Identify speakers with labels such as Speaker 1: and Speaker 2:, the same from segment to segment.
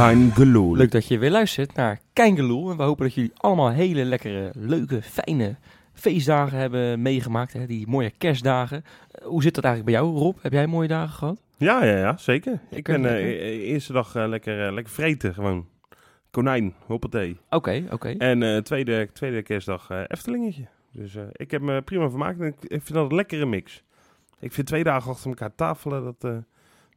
Speaker 1: Kein Geloel.
Speaker 2: Leuk dat je weer luistert naar Keingeloel. En we hopen dat jullie allemaal hele lekkere, leuke, fijne feestdagen hebben meegemaakt. Hè? Die mooie kerstdagen. Eh, hoe zit dat eigenlijk bij jou, Rob? Heb jij mooie dagen gehad?
Speaker 1: Ja, ja, ja, zeker. Ik ben e- eerste dag lekker, lekker vreten gewoon. Konijn, hoppatee.
Speaker 2: Oké, oké.
Speaker 1: En eh, tweede, tweede kerstdag Eftelingetje. Dus ik heb me prima vermaakt en ik, ik vind dat een lekkere mix. Ik vind twee dagen achter elkaar tafelen, dat,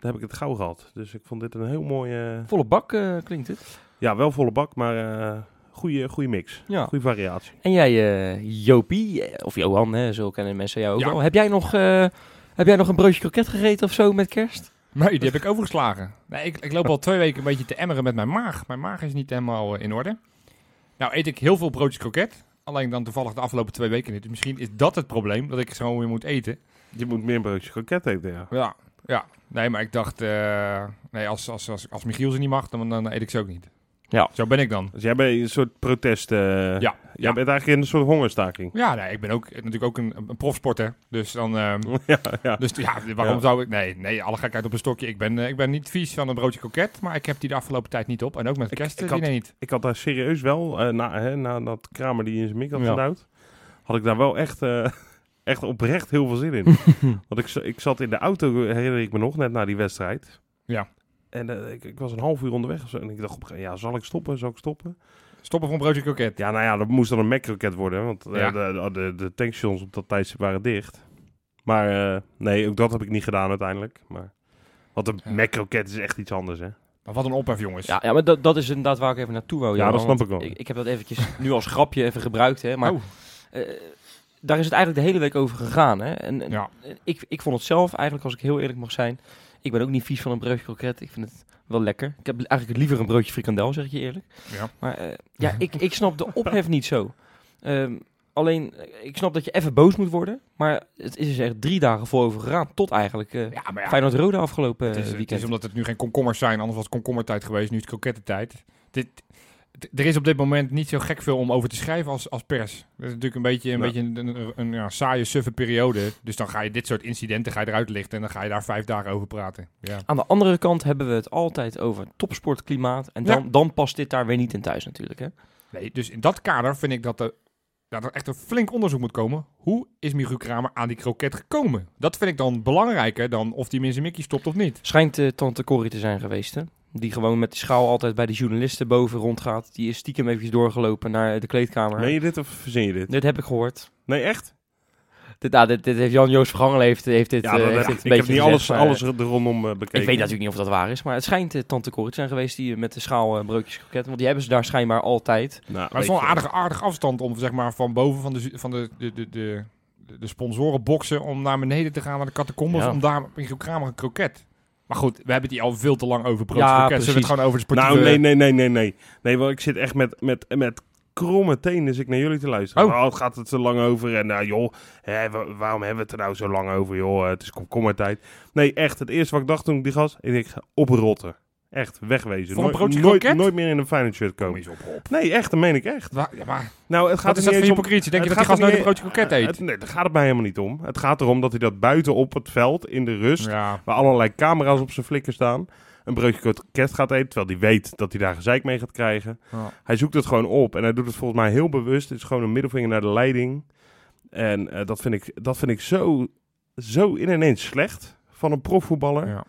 Speaker 1: heb ik het gauw gehad. Dus ik vond dit een heel mooi... eh,
Speaker 2: Volle bak eh, klinkt het.
Speaker 1: ja, wel volle bak, maar eh goede, goede mix.
Speaker 2: Ja.
Speaker 1: Goede variatie.
Speaker 2: En jij, eh, Jopie, of Johan, hè, zo kennen mensen jou ook
Speaker 3: Ja.
Speaker 2: wel. Heb jij, nog, eh, heb jij nog een broodje kroket gegeten of zo met kerst?
Speaker 3: Nee, die heb ik overgeslagen. Nee, ik, ik loop al twee weken een beetje te emmeren met mijn maag. Mijn maag is niet helemaal in orde. Nou eet ik heel veel broodjes kroket. Alleen dan toevallig de afgelopen twee weken niet. Dus misschien is dat het probleem, dat ik zo weer moet eten.
Speaker 1: Je moet meer broodjes kroket eten, ja.
Speaker 3: Ja, ja. Nee, maar ik dacht, eh, nee, als, als, als, als Michiel ze niet mag, dan, dan eet ik ze ook niet.
Speaker 2: Ja.
Speaker 3: Zo ben ik dan.
Speaker 1: Dus jij bent een soort protest... eh,
Speaker 3: Ja,
Speaker 1: Jij
Speaker 3: ja.
Speaker 1: bent eigenlijk in een soort hongerstaking.
Speaker 3: Ja, nee, ik ben ook natuurlijk ook een, een profsporter. Dus dan... ehm,
Speaker 1: ja, ja.
Speaker 3: Dus ja, waarom
Speaker 1: Ja.
Speaker 3: zou ik... Nee, nee, alle gekheid op een stokje. Ik ben, eh, ik ben niet vies van een broodje kroket, maar ik heb die de afgelopen tijd niet op. En ook met
Speaker 1: Ik-
Speaker 3: kerst
Speaker 1: ik
Speaker 3: ik
Speaker 1: had-
Speaker 3: niet.
Speaker 1: Ik had daar serieus wel, eh, na, hè, na dat Kramer die in zijn mik had
Speaker 2: Ja.
Speaker 1: gedouwd, had ik daar wel echt, eh, echt oprecht heel veel zin in. Want ik, ik zat in de auto, herinner ik me nog, net na die wedstrijd.
Speaker 3: Ja.
Speaker 1: En eh, ik, ik was een half uur onderweg of zo. En ik dacht ja, zal ik stoppen? Zal ik stoppen?
Speaker 3: Stoppen voor een broodje kroket.
Speaker 1: Ja, nou ja, dat moest dan een Mac-kroket worden. Want eh,
Speaker 3: Ja.
Speaker 1: de, de, de tankstations op dat tijdstip waren dicht. Maar eh, nee, ook dat heb ik niet gedaan uiteindelijk. Maar, want een
Speaker 3: Ja.
Speaker 1: Mac-kroket is echt iets anders, hè?
Speaker 3: Maar wat een ophef, jongens.
Speaker 2: Ja, ja maar dat, dat is inderdaad waar ik even naartoe wou.
Speaker 1: Ja, dat snap ik wel.
Speaker 2: Ik, ik heb dat eventjes nu als grapje even gebruikt, hè. Maar
Speaker 3: Oh.
Speaker 2: eh, daar is het eigenlijk de hele week over gegaan, hè. En, en
Speaker 3: Ja.
Speaker 2: ik, ik vond het zelf, eigenlijk als ik heel eerlijk mag zijn... Ik ben ook niet vies van een broodje kroket. Ik vind het wel lekker. Ik heb eigenlijk liever een broodje frikandel, zeg ik je eerlijk.
Speaker 3: Ja.
Speaker 2: Maar eh, ja, ik, ik snap de ophef niet zo. Ehm, alleen, eh, ik snap dat je even boos moet worden. Maar het is er echt drie dagen voor over gegaan. Tot eigenlijk eh
Speaker 3: Ja,
Speaker 2: Feyenoord-Rode afgelopen
Speaker 3: het, is,
Speaker 2: eh,
Speaker 3: het
Speaker 2: weekend.
Speaker 3: is omdat het nu geen komkommers zijn. Anders was het komkommertijd geweest, nu is het krokettentijd. Dit, er is op dit moment niet zo gek veel om over te schrijven als, als pers. Dat is natuurlijk een beetje een,
Speaker 1: Ja.
Speaker 3: beetje een, een, een, ja, saaie, suffe periode. Dus dan ga je dit soort incidenten ga je eruit lichten en dan ga je daar vijf dagen over praten. Ja.
Speaker 2: Aan de andere kant hebben we het altijd over topsportklimaat. En dan, dan past dit daar weer niet in thuis natuurlijk. Hè?
Speaker 3: Nee, dus in dat kader vind ik dat er, dat er echt een flink onderzoek moet komen. Hoe is Michiel Kramer aan die kroket gekomen? Dat vind ik dan belangrijker dan of die zijn mikkie stopt of niet.
Speaker 2: Schijnt eh, tante Corrie te zijn geweest. Hè? Die gewoon met die schaal altijd bij de journalisten boven rondgaat. Die is stiekem even doorgelopen naar de kleedkamer.
Speaker 1: Meen je dit of verzin je dit?
Speaker 2: Dit heb ik gehoord.
Speaker 1: Nee, echt?
Speaker 2: Dit, nou, dit, dit heeft Jan-Joos Vergangel heeft, heeft dit,
Speaker 1: Ja,
Speaker 2: eh,
Speaker 1: dat
Speaker 2: heeft dit
Speaker 1: ik,
Speaker 2: een
Speaker 1: ik heb niet alles,
Speaker 2: gezegd,
Speaker 1: alles er rondom eh, bekeken.
Speaker 2: Ik weet natuurlijk niet of dat waar is, maar het schijnt eh, tante Corrie zijn geweest die eh, met de schaal eh, broodjes kroket. Want die hebben ze daar schijnbaar altijd.
Speaker 1: Nou,
Speaker 3: Maar het is wel een aardige, aardige afstand om zeg maar, van boven van de, van de, de, de, de, de, de sponsorenboxen om naar beneden te gaan naar de catacombes
Speaker 2: Ja.
Speaker 3: om daar Michiel Kramer een kroket. Maar goed, we hebben het hier al veel te lang over broodjes
Speaker 2: Ja.
Speaker 3: Zullen we het gewoon over de sportieve...
Speaker 1: Nou, nee, nee, nee, nee, nee. Nee, want ik zit echt met, met, met kromme tenen dus ik naar jullie te luisteren.
Speaker 3: Oh.
Speaker 1: Oh, gaat het te lang over. En nou, joh, hè, wa- waarom hebben we het er nou zo lang over, joh? Het is komkommertijd. Nee, echt, het eerste wat ik dacht toen ik die gas... Ik denk, oprotten. Echt, wegwezen.
Speaker 3: Voor een
Speaker 1: Nooit-
Speaker 3: broodje
Speaker 1: nooit,
Speaker 3: kroket?
Speaker 1: nooit meer in een Feyenoord shirt
Speaker 3: Kom
Speaker 1: komen.
Speaker 3: op.
Speaker 1: Nee, echt, dat meen ik echt.
Speaker 3: Ja, maar
Speaker 1: Nou, het gaat
Speaker 3: wat is dat voor hypocrisie? Denk je dat die gast nooit een broodje kroket eet?
Speaker 1: Het- nee, daar gaat het mij helemaal niet om. Het gaat erom dat hij dat buiten op het veld, in de rust...
Speaker 3: Ja,
Speaker 1: waar allerlei camera's op zijn flikker staan, een broodje kroket gaat eten, terwijl hij weet dat hij daar gezeik mee gaat krijgen.
Speaker 3: Ja.
Speaker 1: Hij zoekt het gewoon op en hij doet het volgens mij heel bewust. Het is gewoon een middelvinger naar de leiding. En eh, dat, vind ik, dat vind ik zo, zo in ineens slecht van een profvoetballer.
Speaker 3: ja.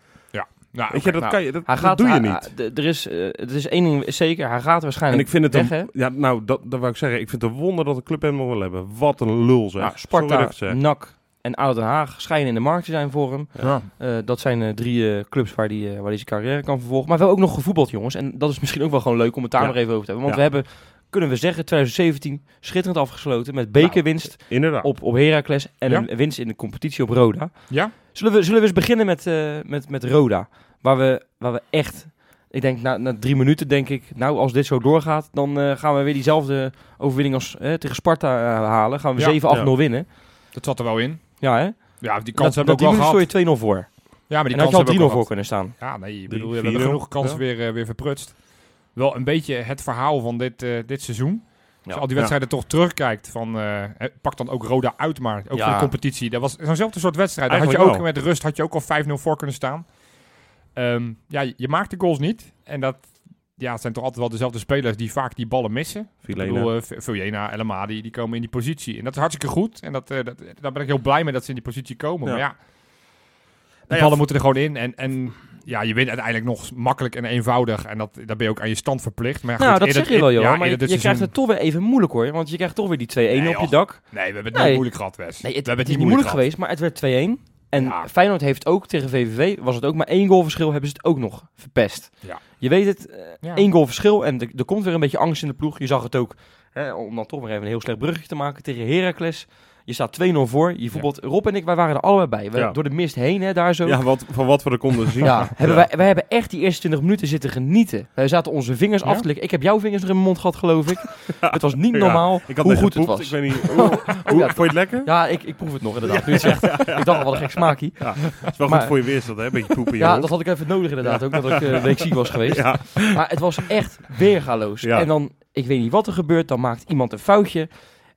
Speaker 3: Nou,
Speaker 1: Weet je,
Speaker 3: oké.
Speaker 1: dat,
Speaker 2: nou,
Speaker 1: kan je, dat,
Speaker 2: Hij
Speaker 1: dat
Speaker 2: gaat,
Speaker 1: doe je niet.
Speaker 2: hij- er is, eh, het is één ding zeker, hij gaat
Speaker 1: en
Speaker 2: waarschijnlijk
Speaker 1: ik vind het
Speaker 2: weg,
Speaker 1: een,
Speaker 2: hè?
Speaker 1: ja, nou, dat, dat wou ik zeggen. Ik vind het een wonder dat de club hem nog wil hebben. Wat een lul zeg.
Speaker 2: Nou, Sparta,
Speaker 1: zeg.
Speaker 2: NAC en ADO Den Haag schijnen in de markt te zijn voor hem.
Speaker 3: Ja.
Speaker 2: Eh, dat zijn eh, drie clubs waar hij waar die zijn carrière kan vervolgen. Maar we hebben ook nog gevoetbald, jongens. En dat is misschien ook wel gewoon leuk om het daar
Speaker 1: Ja.
Speaker 2: nog even over te hebben. Want
Speaker 1: Ja.
Speaker 2: we hebben, kunnen we zeggen, 2017 schitterend afgesloten met bekerwinst
Speaker 1: Inderdaad.
Speaker 2: op, op Heracles en een winst in de competitie op Roda.
Speaker 3: Ja?
Speaker 2: Zullen we, zullen we eens beginnen met, met, met Roda? Waar we, waar we echt, ik denk na, na drie minuten denk ik, nou als dit zo doorgaat, dan eh, gaan we weer diezelfde overwinning als eh, tegen Sparta eh, halen. Gaan we
Speaker 3: Ja.
Speaker 2: 7-8-0
Speaker 1: Ja.
Speaker 2: winnen.
Speaker 3: Dat zat er wel in.
Speaker 2: Ja, hè?
Speaker 3: Ja, die kans hebben we ook wel gehad.
Speaker 2: je 2-0 voor.
Speaker 3: Ja, maar die kans
Speaker 2: had je al 3-0
Speaker 3: we ook
Speaker 2: voor kunnen staan.
Speaker 3: Ja, nee, ik
Speaker 1: Drie,
Speaker 3: bedoel, we hebben genoeg kansen
Speaker 1: ja.
Speaker 3: weer, weer verprutst. Wel een beetje het verhaal van dit, dit seizoen. Als je al die
Speaker 1: Ja.
Speaker 3: wedstrijden toch terugkijkt, van, eh, pak dan ook Roda uit, maar ook
Speaker 2: Ja.
Speaker 3: voor de competitie. Dat was zo'nzelfde soort wedstrijd. Daar had je ook met rust had je ook al 5-0 voor kunnen staan. Ehm, ja, je, maakt de goals niet. En dat, ja, het zijn toch altijd wel dezelfde spelers die vaak die ballen missen. Ik
Speaker 1: Filena.
Speaker 3: bedoel, uh, Vilena, Elma, die, die komen in die positie. En dat is hartstikke goed. En dat, uh, dat, daar ben ik heel blij mee dat ze in die positie komen.
Speaker 1: Ja.
Speaker 3: Maar ja, die
Speaker 1: Nou ja,
Speaker 3: ballen moeten er gewoon in. En, en ja, je wint uiteindelijk nog makkelijk en eenvoudig. En dat, daar ben je ook aan je stand verplicht. Maar ja,
Speaker 2: Nou,
Speaker 3: goed,
Speaker 2: dat
Speaker 3: eerder-
Speaker 2: zeg je wel,
Speaker 3: ja,
Speaker 2: Johan. maar je, krijgt het toch weer even moeilijk, hoor. Want je krijgt toch weer die 2-1
Speaker 3: Nee,
Speaker 2: op je dak.
Speaker 3: Nee, we hebben het
Speaker 2: Nee.
Speaker 3: nooit moeilijk gehad, Wes.
Speaker 2: Nee, het,
Speaker 3: we hebben
Speaker 2: het is niet moeilijk geweest, maar het werd 2-1. En
Speaker 3: Ja.
Speaker 2: Feyenoord heeft ook tegen VVV, was het ook maar één goal verschil, hebben ze het ook nog verpest.
Speaker 3: Ja.
Speaker 2: Je weet het, eh,
Speaker 3: Ja.
Speaker 2: één goal verschil en er- er komt weer een beetje angst in de ploeg. Je zag het ook, hè, om dan toch weer even een heel slecht bruggetje te maken, tegen Heracles. Je staat 2-0 voor. Je voetbalt, Rob en ik, wij waren er allebei bij. We,
Speaker 1: Ja.
Speaker 2: Door de mist heen, hè, daar zo.
Speaker 1: Ja, wat, van wat we er konden zien.
Speaker 2: Ja, hebben wij, wij hebben echt die eerste 20 minuten zitten genieten. Wij zaten onze vingers af te likken. Ik heb jouw vingers nog in mijn mond gehad, geloof ik. Het was niet normaal
Speaker 1: Ik had
Speaker 2: hoe goed het was.
Speaker 1: Ik weet niet, hoe, vond je het lekker?
Speaker 2: Ja, ik, ik proef het nog inderdaad. Nu het zegt. Ik dacht al, wat een gek smaakje.
Speaker 1: Het is wel
Speaker 2: Maar-
Speaker 1: goed voor je weerstand, hè? Een beetje poep in je
Speaker 2: Ja, dat had ik even nodig inderdaad. Ook dat ik een week ziek was geweest. Maar het was echt weergaloos. En dan, ik weet niet wat er gebeurt, dan maakt iemand een foutje.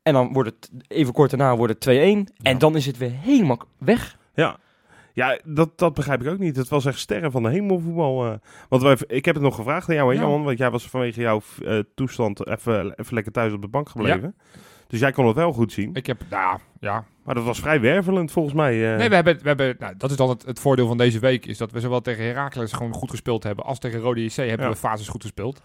Speaker 2: En dan wordt het, even kort daarna, wordt het 2-1. En dan is het weer helemaal weg.
Speaker 1: ja. Ja, dat, dat begrijp ik ook niet. Het was echt sterren van de hemelvoetbal. eh. want wij, ik heb het nog gevraagd aan jou, hè,
Speaker 3: Ja.
Speaker 1: Johan. Want jij was vanwege jouw eh, toestand even, even lekker thuis op de bank gebleven. Dus jij kon het wel goed zien.
Speaker 3: Ik heb, nou ja,
Speaker 1: Maar dat was vrij wervelend volgens mij. eh.
Speaker 3: Nee, we hebben, we hebben nou, dat is dan het, het voordeel van deze week. Is dat we zowel tegen Heracles gewoon goed gespeeld hebben. als tegen Rode JC hebben
Speaker 1: Ja.
Speaker 3: we fases goed gespeeld.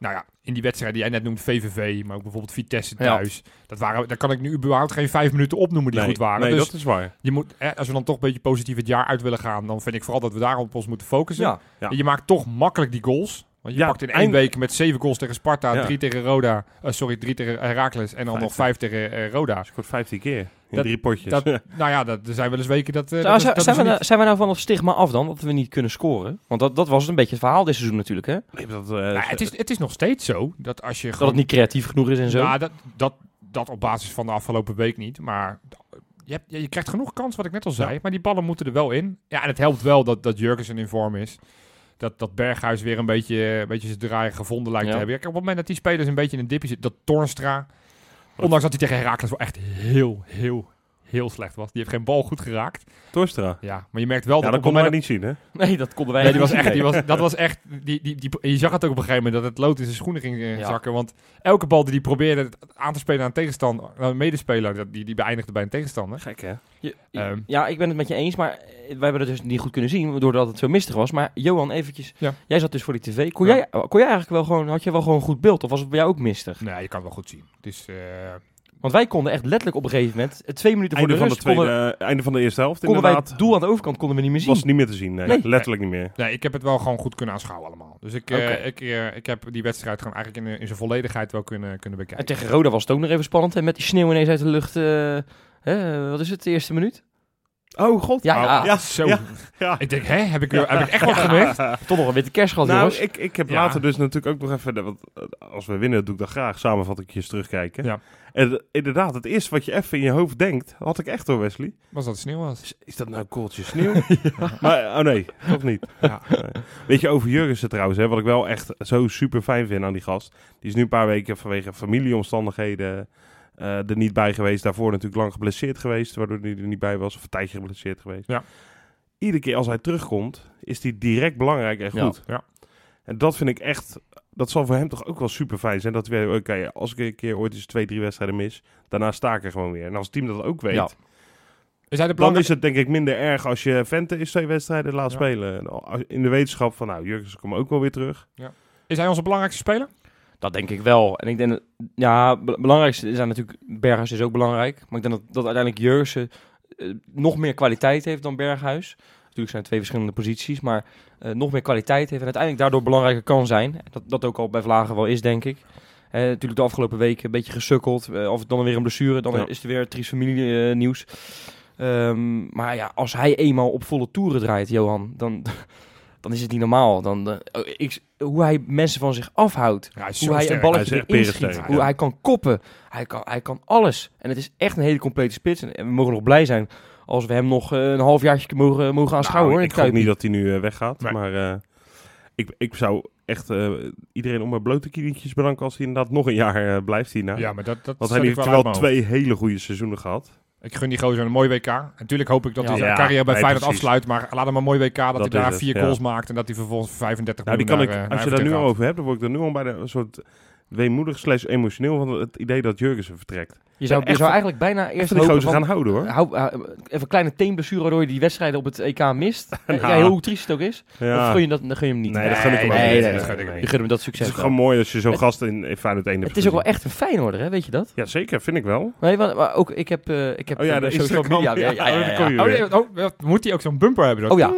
Speaker 3: Nou ja, in die wedstrijden die jij net noemt, VVV, maar ook bijvoorbeeld Vitesse
Speaker 2: Ja.
Speaker 3: thuis. Dat waren, daar kan ik nu überhaupt geen vijf minuten opnoemen die
Speaker 1: nee,
Speaker 3: goed waren.
Speaker 1: Nee,
Speaker 3: dus
Speaker 1: dat is waar.
Speaker 3: je moet, hè, als we dan toch een beetje positief het jaar uit willen gaan, dan vind ik vooral dat we daar op ons moeten focussen.
Speaker 2: Ja.
Speaker 1: Ja.
Speaker 3: En je maakt toch makkelijk die goals. Want je pakt in één week met zeven goals tegen Sparta, drie tegen Roda, eh, sorry, drie tegen Heracles en dan
Speaker 1: Vijf.
Speaker 3: nog vijf tegen eh, Roda.
Speaker 1: Scoort 15 keer in
Speaker 3: Dat-
Speaker 1: drie potjes.
Speaker 3: Dat, nou ja, dat, er zijn wel eens weken dat... eh, dat is-
Speaker 2: zijn,
Speaker 3: dat
Speaker 2: we,
Speaker 3: niet-
Speaker 2: nou- zijn we nou van het stigma af dan, dat we niet kunnen scoren? Want dat, dat was een beetje het verhaal dit seizoen natuurlijk, hè?
Speaker 1: Nee, dat, eh,
Speaker 3: Nou, het, is, het is nog steeds zo dat als je
Speaker 2: Dat
Speaker 3: gewoon...
Speaker 2: het niet creatief genoeg is en zo.
Speaker 3: Ja, dat, dat, dat op basis van de afgelopen week niet. Maar je, hebt, je, krijgt genoeg kans, wat ik net al zei. Maar die ballen moeten er wel in. Ja, en het helpt wel dat, dat Jurgensen in vorm is. Dat, dat Berghuis weer een beetje, een beetje zijn draai gevonden lijkt
Speaker 2: Ja.
Speaker 3: te hebben. Kijk, op het moment dat die spelers een beetje in een dipje zitten, dat Toornstra, ondanks dat hij tegen Herakles wel echt heel, heel, heel slecht was. Die heeft geen bal goed geraakt.
Speaker 1: Torstra.
Speaker 3: Ja, maar je merkt wel
Speaker 1: Ja,
Speaker 3: dat
Speaker 1: dat konden wij
Speaker 3: moment
Speaker 1: niet zien, hè?
Speaker 2: Nee, dat konden wij
Speaker 3: Nee, die was
Speaker 2: niet
Speaker 3: echt,
Speaker 2: zien.
Speaker 3: die was, dat was echt, die, die, die, je zag het ook op een gegeven moment dat het lood in zijn schoenen ging eh,
Speaker 2: Ja.
Speaker 3: zakken. Want elke bal die hij probeerde aan te spelen aan een tegenstander, aan een medespeler, dat- die, die beëindigde bij een tegenstander.
Speaker 1: Gek, hè?
Speaker 2: Je-
Speaker 3: Ehm.
Speaker 2: ja, ik ben het met je eens, maar wij hebben het dus niet goed kunnen zien, doordat het zo mistig was. Maar Johan, eventjes,
Speaker 3: Ja.
Speaker 2: jij zat dus voor die tv. Kon,
Speaker 3: Ja.
Speaker 2: jij, kon jij eigenlijk wel gewoon, had je wel gewoon een goed beeld? Of was het bij jou ook mistig?
Speaker 3: Nee, je kan het wel goed zien. Het is, eh,
Speaker 2: Want wij konden echt letterlijk op een gegeven moment, eh, twee minuten voor de
Speaker 1: van de,
Speaker 2: rust,
Speaker 1: tweede,
Speaker 2: konden,
Speaker 1: eh, einde van de eerste helft,
Speaker 2: konden wij het doel aan de overkant konden we niet meer zien.
Speaker 1: was niet meer te zien, nee.
Speaker 2: Nee.
Speaker 1: Letterlijk niet meer.
Speaker 3: nee, ik heb het wel gewoon goed kunnen aanschouwen allemaal. Dus ik, eh, ik, ik heb die wedstrijd gewoon eigenlijk in, in zijn volledigheid wel kunnen, kunnen
Speaker 2: En
Speaker 3: bekijken.
Speaker 2: tegen Roda was het ook nog even spannend. En met die sneeuw ineens uit de lucht. eh, hè, wat is het, de eerste minuut?
Speaker 1: Oh, god.
Speaker 2: Ja, ja.
Speaker 1: ja.
Speaker 3: Zo.
Speaker 1: Ja. Ja.
Speaker 3: Ik denk, hè, heb ik, heb ik echt wat gemist?
Speaker 2: Toch nog een witte kerst gehad,
Speaker 1: Nou,
Speaker 2: jongens.
Speaker 1: ik, ik heb
Speaker 3: Ja.
Speaker 1: later dus natuurlijk ook nog even... Want eh, als we winnen, doe ik dat graag. Samenvattingjes terugkijken.
Speaker 3: Ja.
Speaker 1: En eh, inderdaad, het eerste wat je even in je hoofd denkt... Had ik echt hoor, Wesley.
Speaker 3: Was dat het sneeuw was?
Speaker 1: Is, is dat nou een kooltje sneeuw? Maar, oh nee, toch niet.
Speaker 3: Ja.
Speaker 1: Nee. Weet je, over Jurgensen trouwens, hè, wat ik wel echt zo super fijn vind aan die gast. Die is nu een paar weken vanwege familieomstandigheden er niet bij geweest. Daarvoor natuurlijk lang geblesseerd geweest, waardoor hij er niet bij was. Of een tijdje geblesseerd geweest.
Speaker 3: Ja.
Speaker 1: Iedere keer als hij terugkomt, is hij direct belangrijk en
Speaker 2: Ja.
Speaker 1: goed.
Speaker 3: Ja.
Speaker 1: En dat vind ik echt, dat zal voor hem toch ook wel super fijn zijn. Dat hij, oké, als ik een keer ooit eens twee, drie wedstrijden mis, daarna sta ik er gewoon weer. En als het team dat ook weet,
Speaker 2: Ja.
Speaker 3: Is hij de
Speaker 1: dan is het denk ik minder erg als je Vente is twee wedstrijden laat
Speaker 3: Ja.
Speaker 1: spelen. Als- In de wetenschap van, nou, Jurgens komt ook wel weer terug.
Speaker 3: is hij onze belangrijkste speler?
Speaker 2: Dat denk ik wel. En ik denk dat, ja, be- belangrijkste zijn natuurlijk, Berghuis is ook belangrijk. Maar ik denk dat, dat uiteindelijk Jurgen eh, nog meer kwaliteit heeft dan Berghuis. Natuurlijk zijn het twee verschillende posities, maar eh, nog meer kwaliteit heeft en uiteindelijk daardoor belangrijker kan zijn. Dat, dat ook al bij Vlagen wel is, denk ik. Eh, natuurlijk de afgelopen weken een beetje gesukkeld. Eh, of het dan weer een blessure, dan
Speaker 1: Ja.
Speaker 2: is er weer triest familie nieuws. Ehm, maar ja, als hij eenmaal op volle toeren draait, Johan, dan, dan is het niet normaal. Dan, dan- oh, ik, hoe hij mensen van zich afhoudt.
Speaker 3: Ja, hij
Speaker 2: Hoe hij
Speaker 3: sterk.
Speaker 2: een
Speaker 1: Hij
Speaker 2: balletje
Speaker 1: echt
Speaker 2: erin
Speaker 1: perensterk,
Speaker 2: schiet.
Speaker 1: ja.
Speaker 2: Hoe hij kan koppen. Hij kan, hij kan alles. En het is echt een hele complete spits. En we mogen nog blij zijn als we hem nog eh, een halfjaartje mogen, mogen aanschouwen.
Speaker 1: Nou,
Speaker 2: hoor,
Speaker 1: ik hoop niet dat hij nu eh, weggaat.
Speaker 3: Nee.
Speaker 1: Maar eh, ik, ik zou echt eh, iedereen om mijn blote knietjes bedanken als hij inderdaad nog een jaar eh, blijft hierna.
Speaker 3: Ja, maar dat, dat
Speaker 1: Want hij
Speaker 3: ik
Speaker 1: heeft
Speaker 3: wel
Speaker 1: twee hele goede seizoenen gehad.
Speaker 3: Ik gun die gozer een mooi WK. Natuurlijk hoop ik dat
Speaker 2: Ja.
Speaker 3: hij zijn
Speaker 1: Ja,
Speaker 3: carrière bij
Speaker 1: nee,
Speaker 3: Feyenoord
Speaker 1: precies.
Speaker 3: afsluit. Maar laat hem een mooi WK, dat,
Speaker 1: Dat
Speaker 3: hij daar
Speaker 1: het,
Speaker 3: vier
Speaker 1: ja.
Speaker 3: goals maakt. En dat hij vervolgens 35
Speaker 1: Nou, die kan ik,
Speaker 3: naar, eh,
Speaker 1: als je daar nu over hebt, dan word ik er nu al bij de, een soort weemoedig slash emotioneel van het idee dat Jurgensen vertrekt.
Speaker 2: Je zou, je zou eigenlijk bijna eerst
Speaker 1: die gozer
Speaker 2: van,
Speaker 1: gaan houden hoor.
Speaker 2: hou, eh, even een kleine teenblessure waardoor je die wedstrijden op het EK mist.
Speaker 1: Nou.
Speaker 2: ja, hoe triest het ook is. Of
Speaker 1: Ja.
Speaker 2: gun je, dat, dan gun je hem niet.
Speaker 1: Nee, dat gun ik hem
Speaker 2: nee,
Speaker 1: niet.
Speaker 2: nee. Je gunt hem dat
Speaker 1: Het
Speaker 2: succes
Speaker 1: is
Speaker 2: wel.
Speaker 1: gewoon mooi als je zo'n
Speaker 2: Het-
Speaker 1: gast in, in Feyenoord 1 hebt
Speaker 2: Het is ook wel echt een Feyenoorder, hè? weet je dat?
Speaker 1: Ja, zeker. Vind ik wel.
Speaker 2: Nee, want, maar ook, ik heb, eh, ik heb
Speaker 1: Oh ja,
Speaker 2: eh,
Speaker 1: de
Speaker 2: social media... Ja,
Speaker 1: Ja,
Speaker 2: ja, ja, ja.
Speaker 3: Oh, oh, moet hij ook zo'n bumper hebben?
Speaker 2: Oh ja.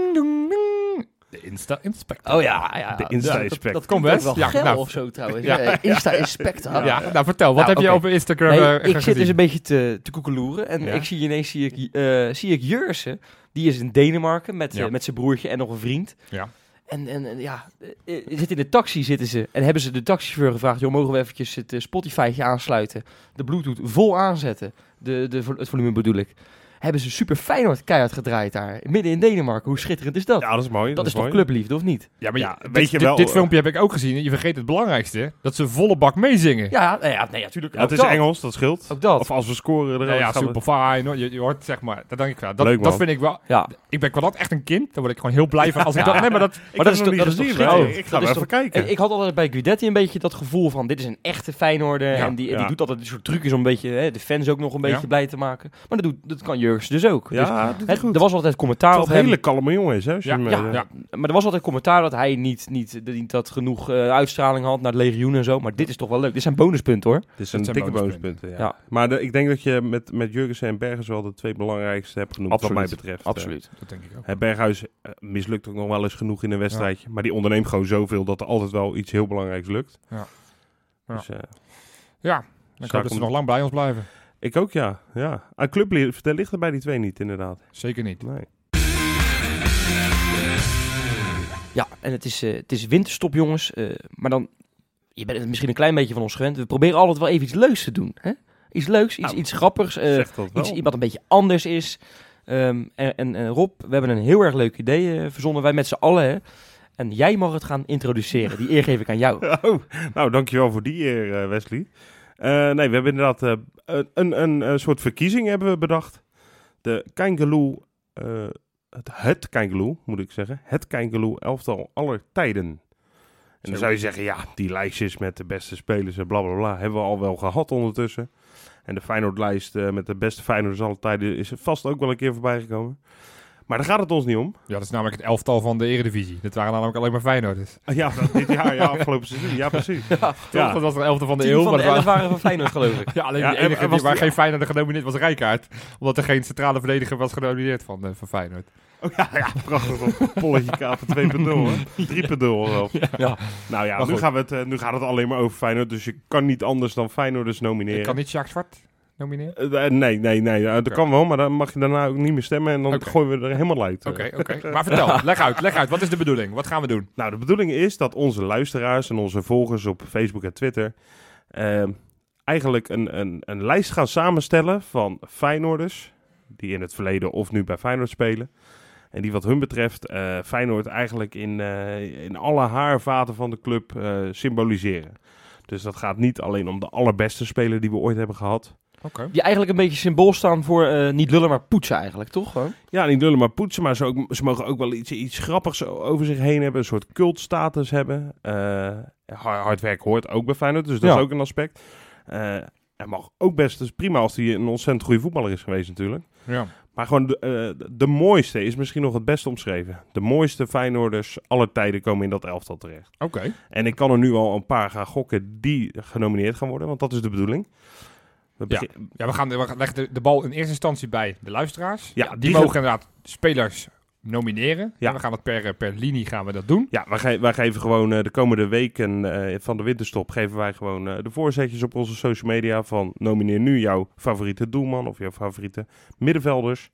Speaker 3: De Insta-inspector.
Speaker 2: Oh ja, ja.
Speaker 1: De
Speaker 2: Ja,
Speaker 1: Insta-inspector.
Speaker 2: Dat, dat
Speaker 3: Kom
Speaker 2: komt
Speaker 3: best.
Speaker 2: wel
Speaker 3: Ja,
Speaker 2: geil
Speaker 3: nou.
Speaker 2: of zo trouwens.
Speaker 3: Ja.
Speaker 2: Ja. Insta-inspector.
Speaker 3: Ja, nou vertel, wat
Speaker 2: Nou,
Speaker 3: heb je over Instagram
Speaker 2: Nee,
Speaker 3: eh,
Speaker 2: ik zit dus een beetje te, te koekeloeren. En
Speaker 3: Ja.
Speaker 2: ik zie ineens zie ik, eh, zie ik Jursen. Die is in Denemarken met,
Speaker 3: Ja.
Speaker 2: eh, met zijn broertje en nog een vriend.
Speaker 3: Ja.
Speaker 2: En, en, en ja, zit in de taxi zitten ze. En hebben ze de taxichauffeur gevraagd... joh, mogen we eventjes het Spotify'tje aansluiten? De bluetooth vol aanzetten. De, de, het volume bedoel ik. Hebben ze super Feyenoord keihard gedraaid daar. Midden in Denemarken. Hoe schitterend is dat?
Speaker 1: Ja, dat is mooi.
Speaker 2: dat is toch
Speaker 1: mooi.
Speaker 2: clubliefde, of niet?
Speaker 3: Ja, maar
Speaker 1: Ja,
Speaker 3: je-
Speaker 1: weet
Speaker 3: dit,
Speaker 1: je
Speaker 3: dit-
Speaker 1: wel,
Speaker 3: dit
Speaker 1: eh,
Speaker 3: filmpje heb ik ook gezien. Je vergeet het belangrijkste. Dat ze volle bak meezingen.
Speaker 2: Ja, nee, ja, nee, natuurlijk.
Speaker 1: Ja, het is Engels, dat scheelt.
Speaker 2: Ook dat.
Speaker 1: Of als we scoren, dan
Speaker 3: Ja, ja, super fijn. hoor. Je, je hoort zeg maar, dat denk ik wel. Dat,
Speaker 1: Leuk,
Speaker 3: dat vind ik wel.
Speaker 2: Ja.
Speaker 3: Ik ben wel echt een kind. Daar word ik gewoon heel blij van. Als ik dat, nee, maar dat,
Speaker 1: Ik
Speaker 2: Maar dat is toch-
Speaker 1: nog
Speaker 2: dat
Speaker 1: niet
Speaker 2: is toch?
Speaker 1: Ik ga
Speaker 2: Dat
Speaker 1: even
Speaker 2: toch-
Speaker 1: kijken.
Speaker 2: Ik, had altijd bij Guidetti een beetje dat gevoel van... dit is een echte Feyenoorder. En die, doet altijd een soort trucjes om een beetje... Hè, de fans ook nog een beetje blij te maken. Maar dat, doet, dat kan dus ook. Dus,
Speaker 1: Ja, hij
Speaker 2: het-
Speaker 1: goed.
Speaker 2: er was altijd commentaar op
Speaker 1: een
Speaker 2: hem.
Speaker 1: hele kalme jongen is, hè?
Speaker 3: Ja,
Speaker 1: hem,
Speaker 3: ja,
Speaker 1: eh,
Speaker 3: ja.
Speaker 2: Maar er was altijd commentaar dat hij niet, niet, niet dat genoeg eh, uitstraling had naar het legioen en zo. Maar dit is toch wel leuk. Dit zijn bonuspunten hoor.
Speaker 1: Een
Speaker 3: zijn
Speaker 1: dikke
Speaker 3: bonuspunten.
Speaker 1: bonuspunten, ja.
Speaker 2: Ja.
Speaker 1: Maar de- ik denk dat je met, met Jurgensen en Berghuis wel de twee belangrijkste hebt genoemd, wat mij betreft.
Speaker 2: Absoluut.
Speaker 3: dat denk ik ook.
Speaker 1: Eh, Berghuis eh, mislukt ook nog wel eens genoeg in een wedstrijdje. Maar die onderneemt gewoon zoveel dat er altijd wel iets heel belangrijks lukt.
Speaker 3: Ja. Ja.
Speaker 1: Dus, eh,
Speaker 3: Ja, ik
Speaker 1: Zaak
Speaker 3: hoop dat ze nog lang bij ons blijven.
Speaker 1: Ik ook, ja. ja. Aan clubliefde ligt er bij die twee niet, inderdaad.
Speaker 3: Zeker niet.
Speaker 1: Nee.
Speaker 2: Ja, en het is, eh, het is winterstop jongens. eh, maar dan, je bent het misschien een klein beetje van ons gewend. We proberen altijd wel even iets leuks te doen. Hè? Iets leuks, iets,
Speaker 1: Nou,
Speaker 2: iets grappigs. eh,
Speaker 1: Zeg dat wel.
Speaker 2: iets wat een beetje anders is. Ehm, en, en, en Rob, we hebben een heel erg leuk idee verzonnen. Wij met z'n allen. Hè? En jij mag het gaan introduceren. Die eer geef ik aan jou.
Speaker 1: Oh, nou, dankjewel voor die eer, eh, Wesley. Eh, nee, we hebben inderdaad eh, een, een, een, eh, soort verkiezing hebben we bedacht. De Kangaloo, het, het Kangaloo, moet ik zeggen. Het Kangaloo elftal aller tijden. En dan
Speaker 3: Zo.
Speaker 1: zou je zeggen, ja, die lijstjes met de beste spelers en bla bla bla hebben we al wel gehad ondertussen. En de Feyenoordlijst met de beste Feyenoorders aller tijden is er vast ook wel een keer voorbij gekomen. Maar daar gaat het ons niet om.
Speaker 3: Ja, dat is namelijk het elftal van de Eredivisie. Dit waren namelijk alleen maar Feyenoorders.
Speaker 1: Ah, Ja, dit jaar, ja, afgelopen seizoen. Ja, precies.
Speaker 3: Ja.
Speaker 1: Ja.
Speaker 3: Dat was het elftal van de
Speaker 2: Tien
Speaker 3: eeuw.
Speaker 2: van
Speaker 3: maar
Speaker 2: de
Speaker 3: dat
Speaker 2: elf
Speaker 3: waren-
Speaker 2: waren van Feyenoord geloof ik.
Speaker 3: Ja, alleen
Speaker 1: Ja,
Speaker 3: de
Speaker 1: en-
Speaker 3: enige
Speaker 1: en
Speaker 3: die waar geen Feyenoorder genomineerd was Rijkaard. Omdat er geen centrale verdediger was genomineerd van, eh, van Feyenoord.
Speaker 1: Oh ja, ja prachtig. Polletje kapen 2.0, hè? 3.0 zelfs.
Speaker 2: Ja.
Speaker 1: Nou ja, nu, gaan we het, eh, nu gaat het alleen maar over Feyenoord. Dus je kan niet anders dan Feyenoorders nomineren.
Speaker 3: Ik kan niet Jacques Zwart nomineren.
Speaker 1: Eh, nee, nee, nee. dat kan wel, maar dan mag je daarna ook niet meer stemmen. En dan gooien we er helemaal uit.
Speaker 3: Oké, oké. Maar vertel, leg uit, leg uit. Wat is de bedoeling? Wat gaan we doen?
Speaker 1: Nou, de bedoeling is dat onze luisteraars en onze volgers op Facebook en Twitter... eh, eigenlijk een, een, een lijst gaan samenstellen van Feyenoorders... die in het verleden of nu bij Feyenoord spelen... En die wat hun betreft eh, Feyenoord eigenlijk in, eh, in alle haarvaten van de club symboliseren. Dus dat gaat niet alleen om de allerbeste speler die we ooit hebben gehad.
Speaker 2: Die eigenlijk een beetje symbool staan voor eh, niet lullen, maar poetsen eigenlijk, toch? Gewoon?
Speaker 1: Ja, niet lullen maar poetsen, maar ze, ook, ze mogen ook wel iets, iets grappigs over zich heen hebben. Een soort cultstatus hebben. Eh, hard, werk hoort ook bij Feyenoord, dus dat
Speaker 2: Ja.
Speaker 1: is ook een aspect. Eh hij mag ook best, dus prima als hij een ontzettend goede voetballer is geweest natuurlijk.
Speaker 3: Ja.
Speaker 1: Maar gewoon de, de mooiste is misschien nog het best omschreven. De mooiste Feyenoorders aller tijden komen in dat elftal terecht.
Speaker 3: Oké.
Speaker 1: En ik kan er nu al een paar gaan gokken die genomineerd gaan worden, want dat is de bedoeling. We
Speaker 3: Ja.
Speaker 1: begin-
Speaker 3: Ja, we gaan we leggen de, de bal in eerste instantie bij de luisteraars.
Speaker 1: Ja,
Speaker 3: die,
Speaker 1: die
Speaker 3: mogen inderdaad spelers nomineren.
Speaker 1: Ja.
Speaker 3: En we gaan het per, per linie gaan we dat doen.
Speaker 1: Ja, wij, ge- wij geven gewoon eh, de komende weken eh, van de winterstop geven wij gewoon eh, de voorzetjes op onze social media van nomineer nu jouw favoriete doelman of jouw favoriete middenvelders.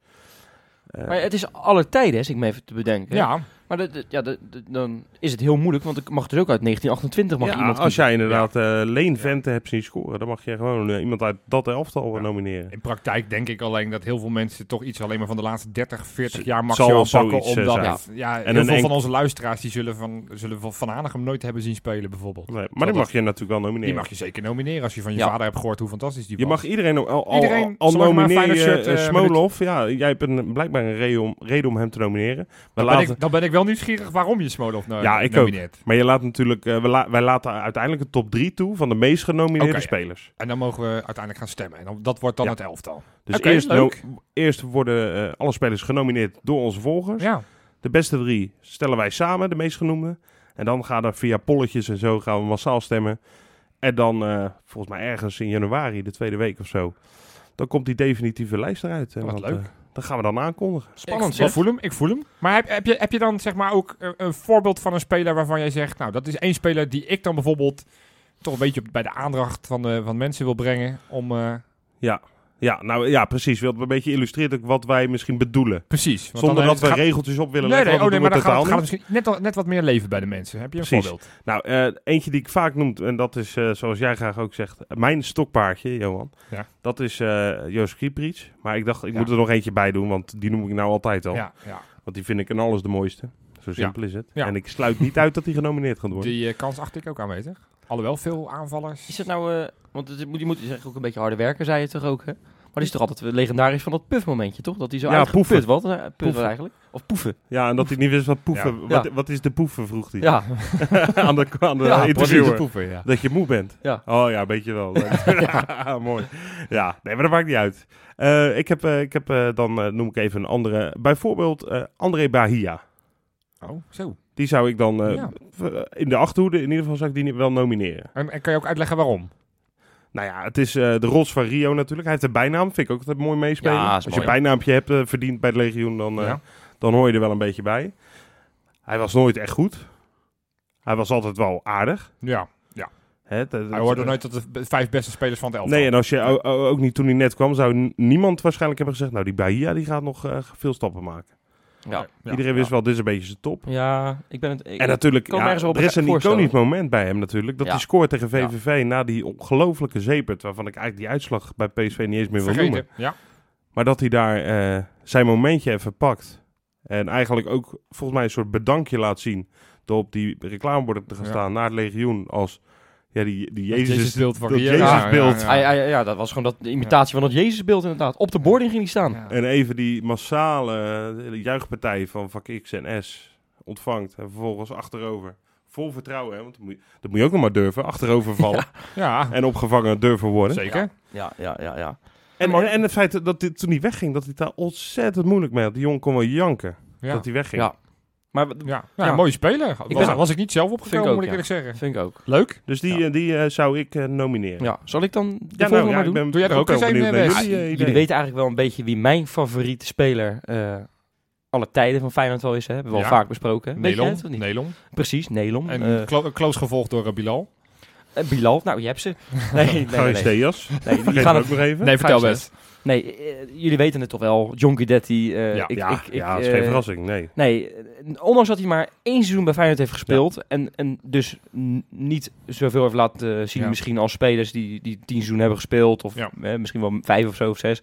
Speaker 1: Eh,
Speaker 2: Maar het is alle tijden, hè, zit ik me even te bedenken.
Speaker 3: Ja,
Speaker 2: Maar de, de- ja, de, de- dan is het heel moeilijk, want ik mag dus ook uit 1928 mag
Speaker 1: Ja,
Speaker 2: iemand
Speaker 1: als jij inderdaad eh Leen Vente hebt zien scoren, dan mag je gewoon eh, iemand uit dat elftal
Speaker 3: Ja.
Speaker 1: nomineren.
Speaker 3: In praktijk denk ik alleen dat heel veel mensen toch iets alleen maar van de laatste 30, 40
Speaker 1: Z-
Speaker 3: jaar
Speaker 1: zal
Speaker 3: maximaal pakken.
Speaker 1: zoiets, eh,
Speaker 3: Omdat
Speaker 1: zijn.
Speaker 3: ja,
Speaker 1: En
Speaker 3: heel
Speaker 1: een
Speaker 3: veel van onze luisteraars die zullen Van, zullen van, van Hanegem nooit hebben zien spelen bijvoorbeeld.
Speaker 1: Nee, maar die
Speaker 3: dat-
Speaker 1: mag je natuurlijk wel nomineren.
Speaker 3: Die mag je zeker nomineren als je van je
Speaker 2: Ja.
Speaker 3: vader hebt gehoord hoe fantastisch die
Speaker 1: Je
Speaker 3: was.
Speaker 1: mag iedereen al, al,
Speaker 3: Iedereen,
Speaker 1: al
Speaker 3: maar
Speaker 1: je eh,
Speaker 3: eh, met
Speaker 1: Smolov. Ja, jij hebt een, blijkbaar een reden om, reden om hem te nomineren. We
Speaker 3: dan, ben
Speaker 1: laten,
Speaker 3: ik, dan ben ik wel nieuwsgierig waarom je Smolov no
Speaker 1: Ja, ik ook.
Speaker 3: nomineert.
Speaker 1: maar je laat natuurlijk, we la- wij laten uiteindelijk een top 3 toe van de meest genomineerde spelers.
Speaker 3: En dan mogen we uiteindelijk gaan stemmen. En dan, dat wordt dan
Speaker 1: Ja.
Speaker 3: het elftal.
Speaker 1: Dus eerst, no- eerst worden eh, alle spelers genomineerd door onze volgers.
Speaker 3: Ja,
Speaker 1: De beste drie stellen wij samen, de meest genoemde. En dan gaan er via polletjes en zo gaan we massaal stemmen. En dan, eh, volgens mij ergens in januari, de tweede week of zo, dan komt die definitieve lijst eruit.
Speaker 3: Wat
Speaker 1: want,
Speaker 3: leuk.
Speaker 1: Dan gaan we dan aankondigen.
Speaker 2: Spannend,
Speaker 3: ik, voel hem, ik voel hem. Maar heb, heb, je, heb je dan zeg maar ook eh, een voorbeeld van een speler waarvan jij zegt... Nou, dat is één speler die ik dan bijvoorbeeld toch een beetje op- bij de aandacht van, de, van mensen wil brengen om... eh,
Speaker 1: Ja. Ja, nou ja, precies. Wil een beetje illustreert ook wat wij misschien bedoelen.
Speaker 3: precies.
Speaker 1: Zonder dat we
Speaker 3: gaat-
Speaker 1: regeltjes op willen
Speaker 3: Nee,
Speaker 1: leggen.
Speaker 3: nee, oh, nee, maar dan gaat, het- gaat
Speaker 1: totaal
Speaker 3: het misschien net, al- net wat meer leven bij de mensen. Heb je een
Speaker 1: Precies.
Speaker 3: voorbeeld?
Speaker 1: Nou, eh, eentje die ik vaak noem, en dat is eh, zoals jij graag ook zegt, mijn stokpaardje, Johan.
Speaker 3: Ja.
Speaker 1: Dat is eh Joost Kieprits. Maar ik dacht, ik
Speaker 3: Ja.
Speaker 1: moet er nog eentje bij doen, want die noem ik nou altijd al.
Speaker 3: Ja, ja.
Speaker 1: Want die vind ik in alles de mooiste. Zo simpel is het. En ik sluit niet uit dat hij genomineerd gaat worden.
Speaker 3: Die kans acht ik ook aanwezig. Alhoewel, veel aanvallers.
Speaker 2: Is het nou, eh, want het, moet- die moet zeg ik ook een beetje harder werken, zei je toch ook, hè? Maar die is toch altijd legendarisch van dat puff-momentje, toch? Dat hij zo
Speaker 1: Ja, poefen.
Speaker 2: wat?
Speaker 1: Poefen.
Speaker 2: eigenlijk. Of poefen.
Speaker 1: Ja, en dat hij niet wist wat poefen...
Speaker 3: Ja.
Speaker 1: Wat,
Speaker 2: Ja.
Speaker 1: wat is de poefen, vroeg hij.
Speaker 2: Ja,
Speaker 1: aan de, aan de
Speaker 2: Ja,
Speaker 1: interviewer.
Speaker 3: ja.
Speaker 1: Dat je moe bent.
Speaker 2: Ja.
Speaker 1: Oh ja, weet je wel. Mooi. Ja, nee, maar dat maakt niet uit. Eh, ik heb, eh, ik heb eh, dan noem ik even een andere. Bijvoorbeeld eh, André Bahia.
Speaker 3: Oh, zo.
Speaker 1: Die zou ik dan eh,
Speaker 3: Ja.
Speaker 1: v- in de achterhoede, in ieder geval zou ik die niet wel nomineren.
Speaker 3: En, en kan je ook uitleggen waarom?
Speaker 1: Nou ja, het is eh, de rots van Rio natuurlijk. Hij heeft een bijnaam, vind ik ook altijd mooi meespelen.
Speaker 2: Ja,
Speaker 1: Als je een bijnaampje hebt eh, verdiend bij het legioen, dan, eh,
Speaker 3: Ja.
Speaker 1: dan hoor je er wel een beetje bij. Hij was nooit echt goed. Hij was altijd wel aardig.
Speaker 3: Ja.
Speaker 1: Hè, dat-
Speaker 3: Hij
Speaker 1: dat-
Speaker 3: hoorde nooit tot de vijf beste spelers van het elftal.
Speaker 1: Nee, en als je ook niet toen hij net kwam, zou niemand waarschijnlijk hebben gezegd... nou, die Bahia die gaat nog eh, veel stappen maken.
Speaker 2: Ja.
Speaker 3: Ja.
Speaker 1: Iedereen wist wel, dit is een beetje zijn top.
Speaker 2: Ja, ik ben het... Ik,
Speaker 1: en natuurlijk, ja, er is een iconisch moment bij hem natuurlijk. Dat
Speaker 2: Ja.
Speaker 1: hij scoort tegen VVV na die ongelofelijke zeepert... waarvan ik eigenlijk die uitslag bij PSV niet eens meer wil noemen.
Speaker 3: Ja.
Speaker 1: Maar dat hij daar eh, zijn momentje even pakt. En eigenlijk ook volgens mij een soort bedankje laat zien... door op die reclameborden te gaan
Speaker 3: Ja.
Speaker 1: staan naar het legioen als... Ja, die, die Jezus,
Speaker 3: Jezusbeeld van
Speaker 1: dat. Jezusbeeld.
Speaker 2: Hij- hij- ja, dat was gewoon dat, de imitatie van dat Jezusbeeld inderdaad. Op de boarding ging hij staan.
Speaker 3: Ja.
Speaker 1: En even die massale eh, juichpartij van vak X en S ontvangt. En vervolgens achterover. Vol vertrouwen, hè? want dat moet, je, dat moet je ook nog maar durven. Achterover vallen
Speaker 3: Ja,
Speaker 1: en opgevangen durven worden.
Speaker 3: zeker.
Speaker 2: Ja, ja, ja, ja.
Speaker 1: En, en, en het feit dat hij, toen hij wegging, dat hij het daar ontzettend moeilijk mee had. Die jongen kon wel janken
Speaker 3: Ja.
Speaker 1: dat hij wegging.
Speaker 2: Ja. Maar
Speaker 3: Ja, ja,
Speaker 2: Ja.
Speaker 3: een mooie speler.
Speaker 2: Ik
Speaker 3: Was,
Speaker 2: ben-
Speaker 3: was ik niet zelf opgekomen,
Speaker 2: ik ook,
Speaker 3: moet ik
Speaker 2: ja.
Speaker 3: eerlijk zeggen.
Speaker 2: vind ik ook.
Speaker 3: Leuk.
Speaker 1: Dus die,
Speaker 2: Ja.
Speaker 1: eh, die eh, zou ik eh, nomineren.
Speaker 2: Ja, zal ik dan de
Speaker 1: Ja,
Speaker 2: volgende
Speaker 1: nou, ja,
Speaker 2: maar
Speaker 1: ik
Speaker 2: doen?
Speaker 1: ben
Speaker 3: Doe jij er ook
Speaker 1: wel
Speaker 3: eens een,
Speaker 1: benieuwd jullie,
Speaker 2: weten eigenlijk wel een beetje wie mijn favoriete speler eh alle tijden van Feyenoord wel is. Hè? Hebben we al vaak besproken. Weet je
Speaker 3: Nelon.
Speaker 2: het of niet?
Speaker 3: Nelon.
Speaker 2: Precies, Nelon.
Speaker 3: En
Speaker 2: En
Speaker 3: clo- close gevolgd door Bilal.
Speaker 2: Bilal, nou je hebt ze. Nee, nee, nee. Nee. Nee, die gaan
Speaker 1: ook nog even.
Speaker 3: Nee, vertel best.
Speaker 2: Nee eh, jullie weten het toch wel. John Guidetti. eh,
Speaker 3: Ja.
Speaker 2: ik,
Speaker 1: ja,
Speaker 2: ik, ik,
Speaker 1: ja, dat is
Speaker 2: eh,
Speaker 1: geen verrassing. Nee.
Speaker 2: Nee, ondanks dat hij maar één seizoen bij Feyenoord heeft gespeeld en, en dus niet zoveel heeft laten zien
Speaker 3: Ja.
Speaker 2: misschien als spelers die, die tien seizoenen hebben gespeeld of
Speaker 3: Ja.
Speaker 2: eh, misschien wel vijf of zo of zes.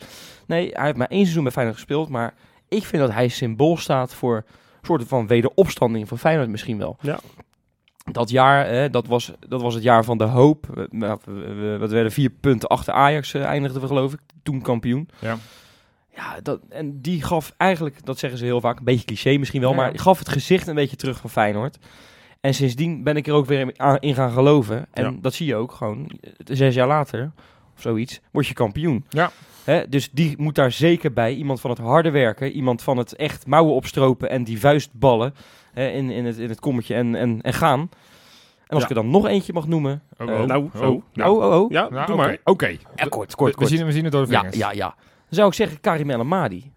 Speaker 2: Nee, hij heeft maar één seizoen bij Feyenoord gespeeld, maar ik vind dat hij symbool staat voor een soort van wederopstanding van Feyenoord misschien wel.
Speaker 1: Ja.
Speaker 2: Dat jaar, eh, dat, was, dat was het jaar van de hoop. We, we, we- we werden vier punten achter Ajax eh, eindigden we geloof ik, toen kampioen.
Speaker 3: Ja.
Speaker 2: Ja, dat, en die gaf eigenlijk, dat zeggen ze heel vaak, een beetje cliché misschien wel,
Speaker 3: Ja.
Speaker 2: maar die gaf het gezicht een beetje terug van Feyenoord. En sindsdien ben ik er ook weer in gaan geloven. En
Speaker 1: Ja.
Speaker 2: dat zie je ook gewoon, zes jaar later, of zoiets, word je kampioen.
Speaker 3: Ja.
Speaker 2: Hè, dus die moet daar zeker bij. Iemand van het harde werken, iemand van het echt mouwen opstropen en die vuistballen hè, in, in, het, in het kommetje en, en, en gaan. En als
Speaker 1: Ja.
Speaker 2: ik er dan nog eentje mag noemen.
Speaker 3: Oh,
Speaker 2: Eh,
Speaker 3: oh.
Speaker 1: nou, zo.
Speaker 3: Nou,
Speaker 2: oh, oh, oh.
Speaker 1: Ja,
Speaker 3: nou,
Speaker 1: doe maar.
Speaker 3: Oké.
Speaker 2: Ja, kort,
Speaker 3: We-
Speaker 2: kort,
Speaker 3: We
Speaker 2: kort.
Speaker 3: zien, we zien het door de
Speaker 2: Ja,
Speaker 3: vingers.
Speaker 2: ja, ja. Dan zou ik zeggen Karim El Amadi.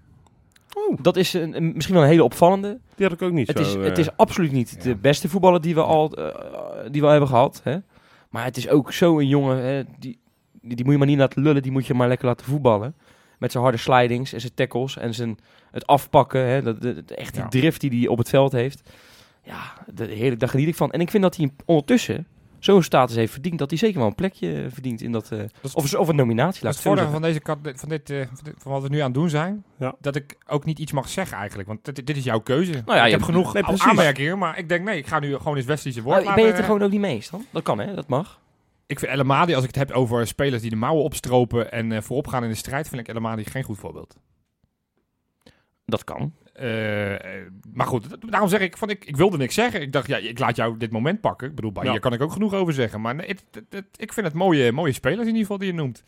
Speaker 1: Oh.
Speaker 2: Dat is een, een- misschien wel een hele opvallende.
Speaker 1: Die had ik ook niet
Speaker 2: Het
Speaker 1: zo...
Speaker 2: is,
Speaker 1: eh,
Speaker 2: het is absoluut niet
Speaker 3: ja.
Speaker 2: de beste voetballer die we al eh, die we al hebben gehad. Hè? Maar het is ook zo'n jongen, hè, die, die, die moet je maar niet laten lullen, die moet je maar lekker laten voetballen. Met zijn harde slidings en zijn tackles en zijn, het afpakken. Hè, dat, dat- dat- echt die
Speaker 3: Ja.
Speaker 2: drift die hij op het veld heeft. Ja, de, heerlijk, daar geniet ik van. En ik vind dat hij ondertussen zo'n status heeft verdiend... dat hij zeker wel een plekje verdient in dat... eh,
Speaker 3: is-
Speaker 2: of, of een nominatie,
Speaker 3: Dat
Speaker 2: laat
Speaker 3: is het voordeel van deze kat, van, dit, eh, van dit- van wat we nu aan het doen zijn.
Speaker 1: Ja.
Speaker 3: Dat ik ook niet iets mag zeggen eigenlijk. Want dit, dit is jouw keuze.
Speaker 2: Nou ja,
Speaker 3: ik
Speaker 2: je-
Speaker 3: heb genoeg
Speaker 1: nee,
Speaker 3: aanmerkingen, maar ik denk nee, ik ga nu gewoon eens Wesley's woord
Speaker 2: Nou, ben je het er gewoon ook niet mee eens dan? Dat kan hè, dat mag.
Speaker 3: Ik vind El Amadi, als ik het heb over spelers die de mouwen opstropen en eh, voorop gaan in de strijd, vind ik El Amadi geen goed voorbeeld.
Speaker 2: Dat kan.
Speaker 3: Eh, eh, maar goed, daarom zeg ik van ik, ik wilde niks zeggen. Ik dacht, ja, ik laat jou dit moment pakken. Ik bedoel, bij
Speaker 1: Ja.
Speaker 3: hier kan ik ook genoeg over zeggen. Maar het, het- het- ik vind het mooie, mooie spelers in ieder geval die je noemt.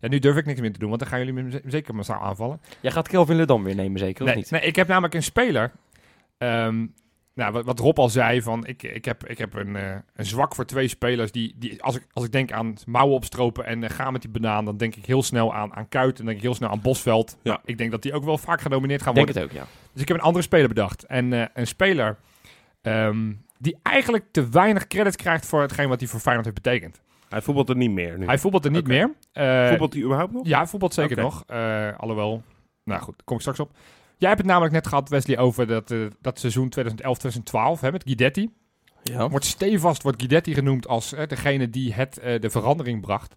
Speaker 3: Ja, nu durf ik niks meer te doen, want dan gaan jullie me zeker massaal aanvallen.
Speaker 2: Jij gaat Kelvin Ledam weer nemen zeker, of niet?
Speaker 3: nee, ik heb namelijk een speler. ehm, nou, wat, wat Rob al zei, van ik, ik heb, ik heb een, eh, een zwak voor twee spelers die, die als, ik, als ik denk aan mouwen opstropen en eh, gaan met die banaan, dan denk ik heel snel aan, aan Kuit en dan denk ik heel snel aan Bosveld.
Speaker 1: Ja.
Speaker 3: Ik denk dat die ook wel vaak genomineerd gaan
Speaker 2: Ik denk
Speaker 3: worden.
Speaker 2: het ook, ja.
Speaker 3: Dus ik heb een andere speler bedacht. En eh, een speler ehm, die eigenlijk te weinig credits krijgt voor hetgeen wat hij voor Feyenoord heeft betekend.
Speaker 1: Hij voetbalt er niet meer nu.
Speaker 3: Hij voetbalt er niet meer. Eh,
Speaker 1: voetbalt hij überhaupt nog?
Speaker 3: ja, voetbalt zeker nog. Eh, alhoewel, nou goed, daar kom ik straks op. Jij hebt het namelijk net gehad, Wesley, over dat, eh, dat seizoen 2011-2012 hè, met Guidetti.
Speaker 2: ja.
Speaker 3: Wordt stevast wordt Guidetti genoemd als eh, degene die het, eh, de verandering bracht.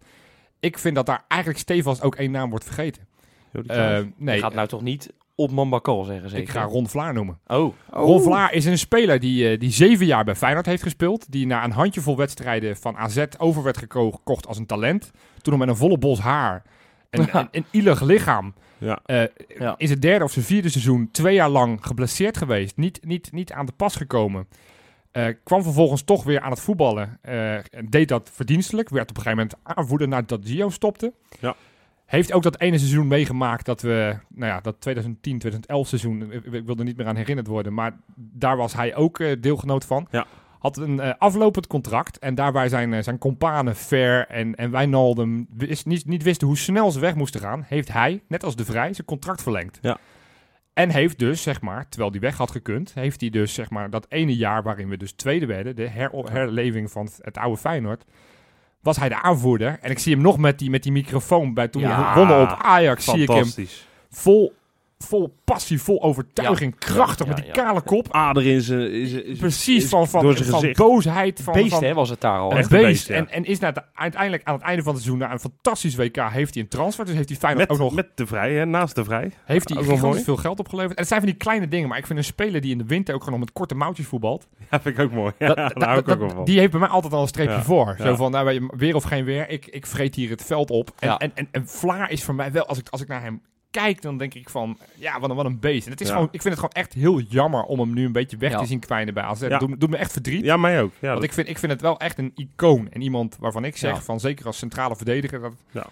Speaker 3: Ik vind dat daar eigenlijk stevast ook één naam wordt vergeten. Eh,
Speaker 1: Klaas.
Speaker 3: nee,
Speaker 2: je gaat nou toch niet Otman Bakal zeggen zeker?
Speaker 3: ik ga Ron Vlaar noemen.
Speaker 2: Oh,
Speaker 3: Ron Vlaar is een speler die, eh, die zeven jaar bij Feyenoord heeft gespeeld. Die na een handjevol wedstrijden van AZ over werd geko- gekocht als een talent. Toen nog met een volle bos haar en een, een ielig lichaam.
Speaker 1: Ja.
Speaker 3: eh,
Speaker 2: Ja.
Speaker 3: In zijn derde of zijn vierde seizoen twee jaar lang geblesseerd geweest. Niet, niet, niet aan de pas gekomen. Eh, kwam vervolgens toch weer aan het voetballen. eh, en deed dat verdienstelijk. Werd op een gegeven moment aanvoerder nadat Gio stopte.
Speaker 1: Ja.
Speaker 3: Heeft ook dat ene seizoen meegemaakt dat we, nou ja, dat 2010, 2011 seizoen, ik, ik wil er niet meer aan herinnerd worden, maar daar was hij ook eh, deelgenoot van.
Speaker 1: Ja.
Speaker 3: Had een eh, aflopend contract en daarbij zijn, eh, zijn companen Ver en, en Wijnaldum wist, niet, niet wisten hoe snel ze weg moesten gaan, heeft hij, net als de Vrij, zijn contract verlengd.
Speaker 1: Ja.
Speaker 3: En heeft dus, zeg maar, terwijl hij weg had gekund, heeft hij dus, zeg maar, dat ene jaar waarin we dus tweede werden, de her herleving van het oude Feyenoord, was hij de aanvoerder. En ik zie hem nog met die, met die microfoon bij toen
Speaker 1: Ja,
Speaker 3: we wonnen op Ajax, zie ik hem vol, vol passie, vol overtuiging,
Speaker 2: Ja.
Speaker 3: krachtig
Speaker 2: Ja,
Speaker 3: met die
Speaker 2: ja.
Speaker 3: kale kop.
Speaker 1: Ader in zijn... is- is-
Speaker 3: Precies,
Speaker 1: is-
Speaker 3: van, van,
Speaker 1: door zijn
Speaker 3: van boosheid. Van,
Speaker 2: beest
Speaker 3: van,
Speaker 2: hè, was het daar al.
Speaker 3: een beest.
Speaker 1: beest, ja.
Speaker 3: en, en is na het, uiteindelijk aan het einde van het seizoen, na een fantastisch WK, heeft hij een transfer. Dus heeft hij Feyenoord
Speaker 1: Met,
Speaker 3: ook nog
Speaker 1: met de vrij, hè? naast de vrij.
Speaker 3: heeft hij gigantisch veel geld opgeleverd. En het zijn van die kleine dingen, maar ik vind een speler die in de winter ook gewoon met korte mouwtjes voetbalt.
Speaker 1: Ja, vind ik ook mooi. Ja,
Speaker 3: dat-
Speaker 1: daar hou ik ook wel van.
Speaker 3: die heeft bij mij altijd al een streepje
Speaker 1: Ja.
Speaker 3: voor.
Speaker 1: Ja.
Speaker 3: Zo van, nou, weer of geen weer, ik, ik vreet hier het veld op. En,
Speaker 2: Ja.
Speaker 3: en, en, en Vlaar is voor mij wel, als ik, als ik naar hem kijk, dan denk ik van, ja, wat een, wat een beest. En het is
Speaker 1: Ja.
Speaker 3: gewoon, ik vind het gewoon echt heel jammer om hem nu een beetje weg
Speaker 2: Ja.
Speaker 3: te zien kwijnen bij AZ.
Speaker 1: Ja.
Speaker 3: Dat doet, doet me echt verdriet.
Speaker 1: Ja, mij ook. Ja,
Speaker 3: Want
Speaker 1: dat-
Speaker 3: ik vind, ik vind het wel echt een icoon. En iemand waarvan ik zeg,
Speaker 2: Ja.
Speaker 3: van zeker als centrale verdediger, dat
Speaker 1: ja.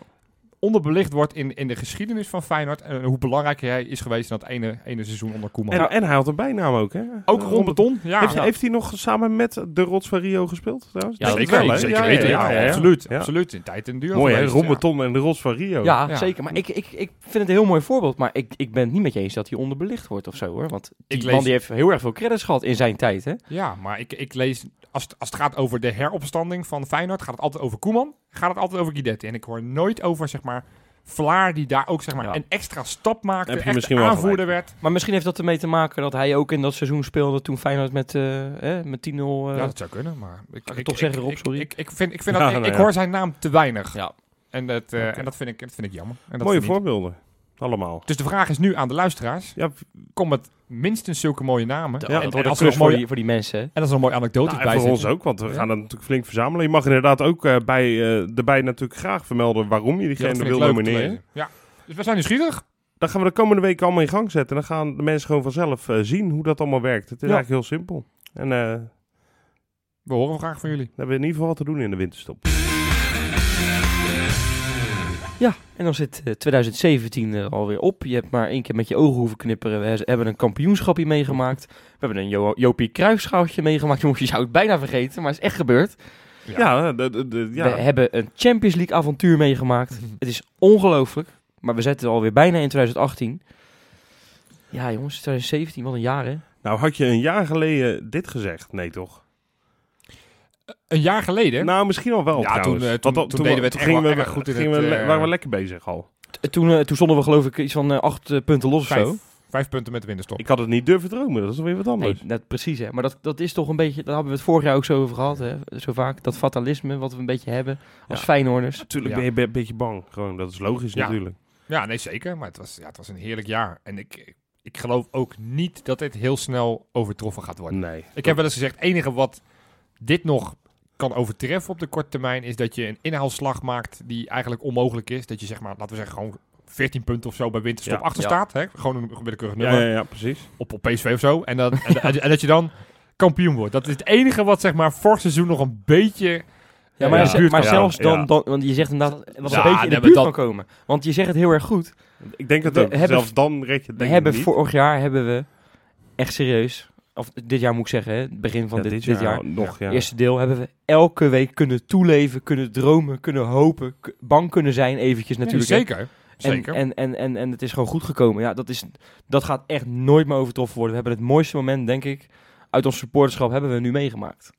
Speaker 3: Onderbelicht wordt in, in de geschiedenis van Feyenoord. En hoe belangrijk hij is geweest in dat ene, ene seizoen onder Koeman.
Speaker 1: En, en hij had een bijnaam ook, hè?
Speaker 3: ook
Speaker 1: Eh,
Speaker 3: rond beton. Ja,
Speaker 1: Heeft,
Speaker 3: ja.
Speaker 1: heeft hij nog samen met de Rots van Rio gespeeld? Trouwens?
Speaker 2: Ja,
Speaker 3: zeker,
Speaker 1: ik wel,
Speaker 3: zeker weten.
Speaker 1: ja,
Speaker 3: Ja,
Speaker 1: ja, ja.
Speaker 3: absoluut.
Speaker 1: Ja.
Speaker 3: Absoluut. In tijd en duur
Speaker 1: Mooi, hè? Ron
Speaker 3: ja.
Speaker 1: Beton en de Rots van Rio.
Speaker 2: Ja,
Speaker 3: Ja.
Speaker 2: zeker. Maar ik, ik, ik vind het een heel mooi voorbeeld. Maar ik, ik ben het niet met je eens dat hij onderbelicht wordt of zo hoor. Want die
Speaker 3: Ik
Speaker 2: man
Speaker 3: lees-
Speaker 2: die heeft heel erg veel credits gehad in zijn tijd. Hè?
Speaker 3: Ja, maar ik, ik lees, als het, als het gaat over de heropstanding van Feyenoord, gaat het altijd over Koeman, gaat het altijd over Guidetti. En ik hoor nooit over, zeg maar, Vlaar die daar ook, zeg maar,
Speaker 2: Ja.
Speaker 3: een extra stap maakte,
Speaker 1: Heb je
Speaker 3: echt
Speaker 1: misschien wel
Speaker 3: aanvoerder werd.
Speaker 2: Maar misschien heeft dat ermee te maken dat hij ook in dat seizoen speelde toen Feyenoord met, eh, hè, met 10-0... eh,
Speaker 3: ja, dat zou kunnen, maar... Ik,
Speaker 2: ik toch zeggen, Rob, sorry?
Speaker 3: Ik, ik, vind, ik, vind
Speaker 1: Ja,
Speaker 3: dat, ik,
Speaker 1: nou
Speaker 3: ik
Speaker 1: ja.
Speaker 3: hoor zijn naam te weinig.
Speaker 2: ja.
Speaker 3: En, dat, eh,
Speaker 1: Oké.
Speaker 3: en dat, vind ik, dat vind ik jammer. En dat
Speaker 1: Mooie voorbeelden. Allemaal.
Speaker 3: Dus de vraag is nu aan de luisteraars.
Speaker 1: Ja,
Speaker 3: Kom met minstens zulke mooie namen.
Speaker 2: Ja,
Speaker 3: en,
Speaker 2: dat
Speaker 3: en er nog
Speaker 2: klus voor
Speaker 3: mooie,
Speaker 2: die, voor die mensen.
Speaker 3: en als er een mooie anekdote
Speaker 1: nou,
Speaker 3: bij
Speaker 1: en voor ons ook, want we
Speaker 3: Ja.
Speaker 1: gaan dat natuurlijk flink verzamelen. Je mag inderdaad ook eh, bij, eh, erbij natuurlijk graag vermelden waarom je diegene
Speaker 3: dat
Speaker 1: wil nomineren.
Speaker 3: Ja. Dus we zijn nieuwsgierig.
Speaker 1: Dan gaan we de komende week allemaal in gang zetten. En dan gaan de mensen gewoon vanzelf eh, zien hoe dat allemaal werkt. Het is
Speaker 3: Ja.
Speaker 1: eigenlijk heel simpel. En eh, dan
Speaker 3: We horen graag van jullie.
Speaker 1: hebben we in ieder geval wat te doen in de winterstop.
Speaker 2: Ja, en dan zit eh, 2017 er alweer op. Je hebt maar één keer met je ogen hoeven knipperen. We hebben een kampioenschapje meegemaakt. We hebben een jo Jopie Cruijffschaaltje meegemaakt. Jongens, je zou het bijna vergeten, maar het is echt gebeurd.
Speaker 1: Ja, de, de, de- ja.
Speaker 2: We hebben een Champions League avontuur meegemaakt. Het is ongelooflijk. Maar we zitten alweer bijna in 2018. Ja, jongens, 2017, wat een jaar, hè?
Speaker 1: nou had je een jaar geleden dit gezegd? Nee, toch?
Speaker 3: Een jaar geleden.
Speaker 1: Nou, misschien al wel
Speaker 3: Ja,
Speaker 1: trouwens.
Speaker 3: toen, eh,
Speaker 1: Want
Speaker 3: toen- deden we het
Speaker 1: gingen we,
Speaker 3: erg goed in
Speaker 1: gingen
Speaker 3: het,
Speaker 1: we,
Speaker 3: eh,
Speaker 1: waren we lekker bezig al.
Speaker 2: T- Toen, eh, toen stonden we geloof ik iets van eh, acht eh, punten los of zo.
Speaker 3: vijf punten met de winterstop.
Speaker 1: Ik had het niet durven dromen, dat is weer wat anders.
Speaker 2: Nee, dat, precies hè. Maar dat, dat is toch een beetje, daar hebben we het vorig jaar ook zo over gehad hè. Zo vaak, dat fatalisme wat we een beetje hebben als
Speaker 1: Ja.
Speaker 2: Feyenoorders.
Speaker 1: Natuurlijk
Speaker 3: Ja.
Speaker 1: ben je een beetje bang, gewoon. Dat is logisch
Speaker 3: Ja.
Speaker 1: natuurlijk.
Speaker 3: Ja, nee, zeker. Maar het was, ja, het was een heerlijk jaar. En ik, ik geloof ook niet dat dit heel snel overtroffen gaat worden.
Speaker 1: Nee.
Speaker 3: Ik heb wel eens gezegd, het enige wat dit nog kan overtreffen op de korte termijn... is dat je een inhaalslag maakt die eigenlijk onmogelijk is. Dat je zeg maar, laten we zeggen, gewoon 14 punten of zo bij winterstop
Speaker 1: Ja.
Speaker 3: achter
Speaker 2: Ja.
Speaker 3: staat. Hè? Gewoon een willekeurig nummer
Speaker 1: ja, ja, precies.
Speaker 3: Op, op PSV of zo. En, dat, en, en, en dat je dan kampioen wordt. Dat is het enige wat zeg maar vorig seizoen nog een beetje...
Speaker 2: Ja, maar,
Speaker 3: Ja.
Speaker 2: maar zelfs
Speaker 1: ja.
Speaker 2: dan, dan, want je zegt inderdaad wat
Speaker 3: Ja,
Speaker 2: een beetje in de buurt kan komen. Want je zegt het heel erg goed.
Speaker 1: Ik denk dat
Speaker 2: We
Speaker 1: zelfs dan red je het denk
Speaker 2: hebben
Speaker 1: niet.
Speaker 2: vorig jaar hebben we echt serieus, of dit jaar moet ik zeggen, hè, het begin van
Speaker 1: Ja,
Speaker 2: dit, dit, jaar,
Speaker 1: nog, ja.
Speaker 2: eerste deel, hebben we elke week kunnen toeleven, kunnen dromen, kunnen hopen, bang kunnen zijn eventjes natuurlijk.
Speaker 3: zeker.
Speaker 2: En,
Speaker 3: Zeker.
Speaker 2: en, en, en, en het is gewoon goed gekomen. Ja, dat, is, dat gaat echt nooit meer overtroffen worden. We hebben het mooiste moment, denk ik, uit ons supporterschap hebben we nu meegemaakt.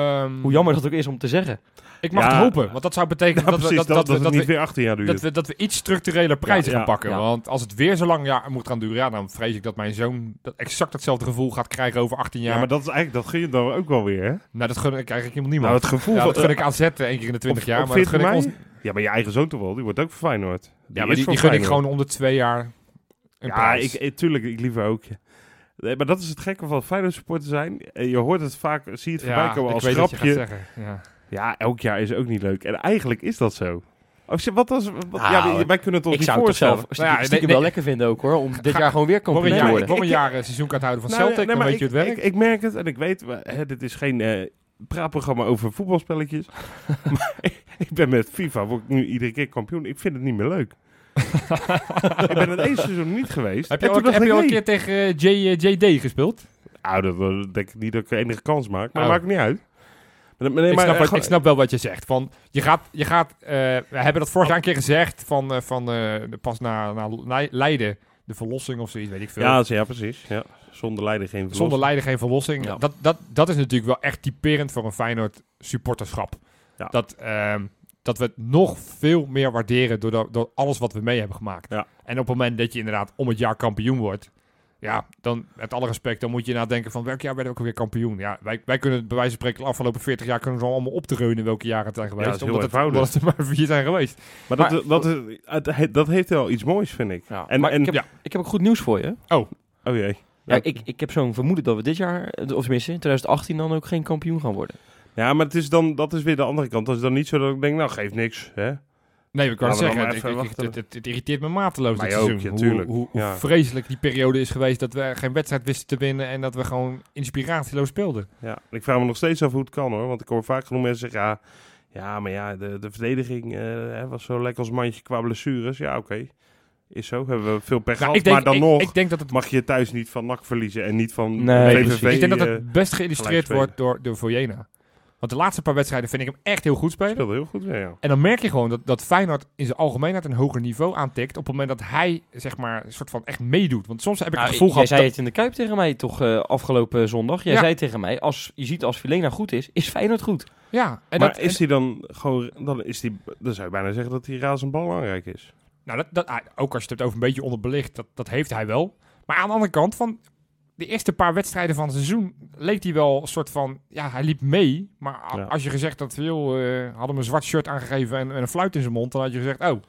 Speaker 3: Ehm,
Speaker 2: Hoe jammer dat ook is om te zeggen.
Speaker 3: Ik mag
Speaker 1: Ja.
Speaker 3: het hopen, want dat zou betekenen
Speaker 1: Ja,
Speaker 3: dat,
Speaker 1: precies,
Speaker 3: we,
Speaker 1: dat,
Speaker 3: dat,
Speaker 1: dat,
Speaker 3: we, dat,
Speaker 1: niet
Speaker 3: we,
Speaker 1: weer 18 jaar duurt.
Speaker 3: dat, we, dat we iets structurele prijzen
Speaker 1: Ja,
Speaker 3: gaan pakken.
Speaker 2: ja.
Speaker 3: Want als het weer zo lang ja, moet gaan duren, ja, dan vrees ik dat mijn zoon dat exact hetzelfde gevoel gaat krijgen over 18 jaar.
Speaker 1: ja, maar dat is eigenlijk, dat gun je dan ook wel weer, hè?
Speaker 3: Nou, dat gun ik eigenlijk helemaal
Speaker 1: Nou,
Speaker 3: niemand.
Speaker 1: het gevoel
Speaker 3: dat gun ik AZ één keer in de 20
Speaker 1: op,
Speaker 3: jaar,
Speaker 1: op
Speaker 3: maar dat
Speaker 1: 14
Speaker 3: gun ik ons...
Speaker 1: Ja, maar je eigen zoon toch wel? Die wordt ook voor Feyenoord. Die
Speaker 3: Ja, maar die, gun ik gewoon om de twee jaar een
Speaker 1: Ja,
Speaker 3: prijs.
Speaker 1: ik, ik, tuurlijk, ik liever ook. Ja. Nee, maar dat is het gekke van Feyenoord supporter zijn. Eh, Je hoort het vaak, zie je het voorbij
Speaker 3: ja,
Speaker 1: komen
Speaker 3: ik
Speaker 1: als
Speaker 3: je
Speaker 1: grapje.
Speaker 3: gaat zeggen. Ja.
Speaker 1: Ja, elk jaar is ook niet leuk. En eigenlijk is dat zo. Je, wat als, wat,
Speaker 2: Nou,
Speaker 1: ja, wij- wij kunnen het ons
Speaker 2: ik
Speaker 1: niet
Speaker 2: zou het zelf
Speaker 3: Nou ja,
Speaker 2: stiekem
Speaker 3: nee,
Speaker 2: wel
Speaker 3: nee.
Speaker 2: lekker vinden ook hoor. Om dit
Speaker 3: Ga-
Speaker 2: jaar gewoon weer kampioen
Speaker 3: een
Speaker 2: te
Speaker 3: jaar,
Speaker 2: worden.
Speaker 3: voor een
Speaker 1: Ik-
Speaker 3: jaar eh, seizoenkaarthouder van
Speaker 1: Nou,
Speaker 3: Celtic,
Speaker 1: nee,
Speaker 3: dan
Speaker 1: maar
Speaker 3: weet je hoe het
Speaker 1: ik,
Speaker 3: werkt.
Speaker 1: Ik, ik merk het en ik weet, we- hè, dit is geen eh, praatprogramma over voetbalspelletjes. maar ik, ik ben met FIFA, word ik nu iedere keer kampioen. Ik vind het niet meer leuk. ik ben het één seizoen niet geweest.
Speaker 3: heb je
Speaker 1: toen
Speaker 3: heb je al een keer tegen eh, J, eh, JD gespeeld?
Speaker 1: nou, dat, denk ik niet dat ik enige kans maak. Maar
Speaker 3: Oh.
Speaker 1: maakt niet uit. Maar,
Speaker 3: ik, snap
Speaker 1: eh,
Speaker 3: ik snap wel wat je zegt. Van, je gaat, je gaat, we hebben dat vorig jaar een keer gezegd, van, van pas na, na Lei- Leiden, de verlossing of zoiets, weet ik veel.
Speaker 1: Ja, ja, precies. Ja. Zonder lijden geen verlossing.
Speaker 3: Zonder Leiden geen verlossing.
Speaker 2: Ja.
Speaker 3: Dat, dat, dat is natuurlijk wel echt typerend voor een Feyenoord supporterschap.
Speaker 1: Ja.
Speaker 3: Dat, ehm, dat we het nog veel meer waarderen door, de- door alles wat we mee hebben gemaakt.
Speaker 1: Ja.
Speaker 3: En op het moment dat je inderdaad om het jaar kampioen wordt, ja, dan met alle respect, dan moet je nadenken van welk jaar werden we ook weer kampioen. Ja, wij, wij kunnen bij wijze van spreken de afgelopen 40 jaar kunnen we zo allemaal op te reunen welke jaren het zijn geweest.
Speaker 1: dat is heel
Speaker 3: omdat, het, omdat het er maar vier zijn geweest.
Speaker 1: Maar, dat, dat, is, het, he- dat heeft wel iets moois, vind ik.
Speaker 2: Ja,
Speaker 1: En-
Speaker 2: maar
Speaker 1: en-
Speaker 2: ik, heb,
Speaker 3: ja.
Speaker 2: ik heb ook goed nieuws voor je.
Speaker 1: Oh jee.
Speaker 2: Ja, ik, ik heb zo'n vermoeden dat we dit jaar, of tenminste in 2018, dan ook geen kampioen gaan worden.
Speaker 1: Ja, maar het is dan, dat is weer de andere kant. Dat is dan niet zo dat ik denk, nou, geeft niks. Hè?
Speaker 3: Nee, ik kan
Speaker 1: Laten we dan
Speaker 3: zeggen, ik, ik- het, het, het irriteert me mateloos
Speaker 1: Mij
Speaker 3: dit
Speaker 1: ook,
Speaker 3: seizoen.
Speaker 1: ja,
Speaker 3: Hoe-
Speaker 1: tuurlijk.
Speaker 3: Hoe, hoe
Speaker 1: Ja.
Speaker 3: vreselijk die periode is geweest dat we geen wedstrijd wisten te winnen en dat we gewoon inspiratieloos speelden.
Speaker 1: Ja, ik vraag me nog steeds af hoe het kan hoor. Want ik hoor vaak genoeg mensen zeggen, ja, ja maar ja, de, de verdediging eh, was zo lekker als mandje qua blessures. Ja, oké. Is zo. Hebben we veel pech
Speaker 3: Nou,
Speaker 1: gehad.
Speaker 3: denk,
Speaker 1: maar dan
Speaker 3: ik,
Speaker 1: nog
Speaker 3: ik denk dat het,
Speaker 1: mag je thuis niet van NAC verliezen en niet van
Speaker 2: Nee,
Speaker 1: VVV.
Speaker 3: ik denk dat
Speaker 1: eh,
Speaker 3: het best geïllustreerd wordt door, door Vojena. Want de laatste paar wedstrijden vind ik hem echt heel goed spelen.
Speaker 1: speelde heel goed. Ja, ja.
Speaker 3: En dan merk je gewoon dat, dat Feyenoord in zijn algemeenheid een hoger niveau aantikt. Op het moment dat hij, zeg maar, een soort van echt meedoet. Want soms heb ik
Speaker 2: Nou,
Speaker 3: het gevoel
Speaker 2: jij
Speaker 3: gehad...
Speaker 2: zei
Speaker 3: dat-
Speaker 2: het in de Kuip tegen mij toch eh, afgelopen zondag. Jij
Speaker 3: Ja.
Speaker 2: zei tegen mij, als je ziet als Vilena goed is, is Feyenoord goed.
Speaker 3: ja, en
Speaker 1: maar
Speaker 3: dat,
Speaker 1: is hij dan gewoon, dan is die, dan zou je bijna zeggen dat hij razend belangrijk is.
Speaker 3: Nou, dat, dat, ah, ook als je het hebt over een beetje onderbelicht, dat, dat heeft hij wel. Maar aan de andere kant, van de eerste paar wedstrijden van het seizoen leek hij wel een soort van... Ja, hij liep mee. Maar
Speaker 1: Ja.
Speaker 3: als je gezegd had, joh, eh had hem een zwart shirt aangegeven en, en een fluit in zijn mond, dan had je gezegd, oh,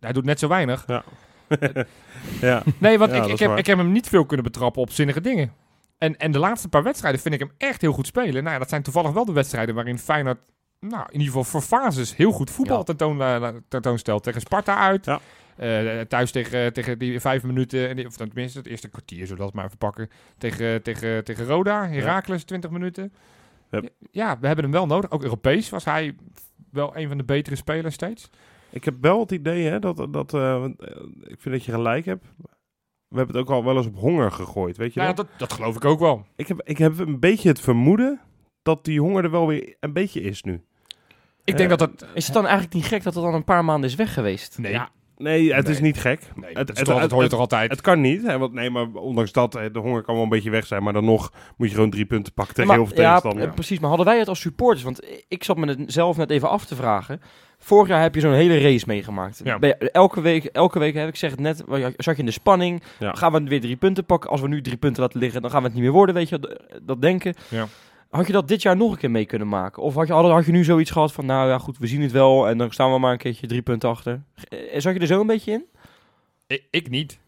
Speaker 3: hij doet net zo weinig.
Speaker 1: ja,
Speaker 3: Nee, want
Speaker 1: Ja,
Speaker 3: ik, ik, heb,
Speaker 1: waar.
Speaker 3: ik heb hem niet veel kunnen betrappen op zinnige dingen. En, en de laatste paar wedstrijden vind ik hem echt heel goed spelen. Nou ja, dat zijn toevallig wel de wedstrijden waarin Feyenoord... Nou, in ieder geval voor fases heel goed voetbal
Speaker 2: Ja.
Speaker 3: tentoon, eh, tentoonstelt. Tegen Sparta uit.
Speaker 1: Ja.
Speaker 3: Eh, thuis tegen, tegen die vijf minuten, en die- of tenminste het eerste kwartier, zullen we dat maar even pakken. Tegen, tegen, tegen Roda, Heracles, 20 minuten.
Speaker 1: Yep.
Speaker 3: Ja, we hebben hem wel nodig. Ook Europees was hij wel een van de betere spelers steeds.
Speaker 1: Ik heb wel het idee hè, dat, dat eh, eh, ik vind dat je gelijk hebt. We hebben het ook al wel eens op honger gegooid, weet je
Speaker 3: Ja,
Speaker 1: dat?
Speaker 3: dat, dat geloof ik ook wel.
Speaker 1: Ik, heb, ik heb een beetje het vermoeden dat die honger er wel weer een beetje is nu.
Speaker 3: Ik denk
Speaker 1: Eh,
Speaker 3: dat dat...
Speaker 2: Is het dan eigenlijk niet gek dat het dan een paar maanden is weg geweest?
Speaker 3: Nee,
Speaker 1: Ja, nee, het is niet gek.
Speaker 3: nee
Speaker 1: het- het-
Speaker 3: toch- dat
Speaker 1: het-
Speaker 3: hoor je
Speaker 1: het-
Speaker 3: toch altijd.
Speaker 1: Het kan niet, hè, want nee, maar ondanks dat, hè, de honger kan wel een beetje weg zijn, maar dan nog moet je gewoon drie punten pakken tegen
Speaker 2: Maar-
Speaker 1: heel veel
Speaker 2: ja,
Speaker 1: tegenstanders.
Speaker 2: eh, precies. Maar hadden wij het als supporters? Want ik zat me het zelf net even af te vragen. Vorig jaar heb je zo'n hele race meegemaakt.
Speaker 3: Ja.
Speaker 2: Ben je- elke, week, elke week, heb ik zeg het net, zat je in de spanning.
Speaker 1: Ja.
Speaker 2: Gaan we weer drie punten pakken? Als we nu drie punten laten liggen, dan gaan we het niet meer worden, weet je, dat denken.
Speaker 3: Ja.
Speaker 2: Had je dat dit jaar nog een keer mee kunnen maken? Of had je, had je nu zoiets gehad van, nou ja goed, we zien het wel en dan staan we maar een keertje drie punten achter. Eh, Zat je er zo een beetje in?
Speaker 3: Ik, ik niet.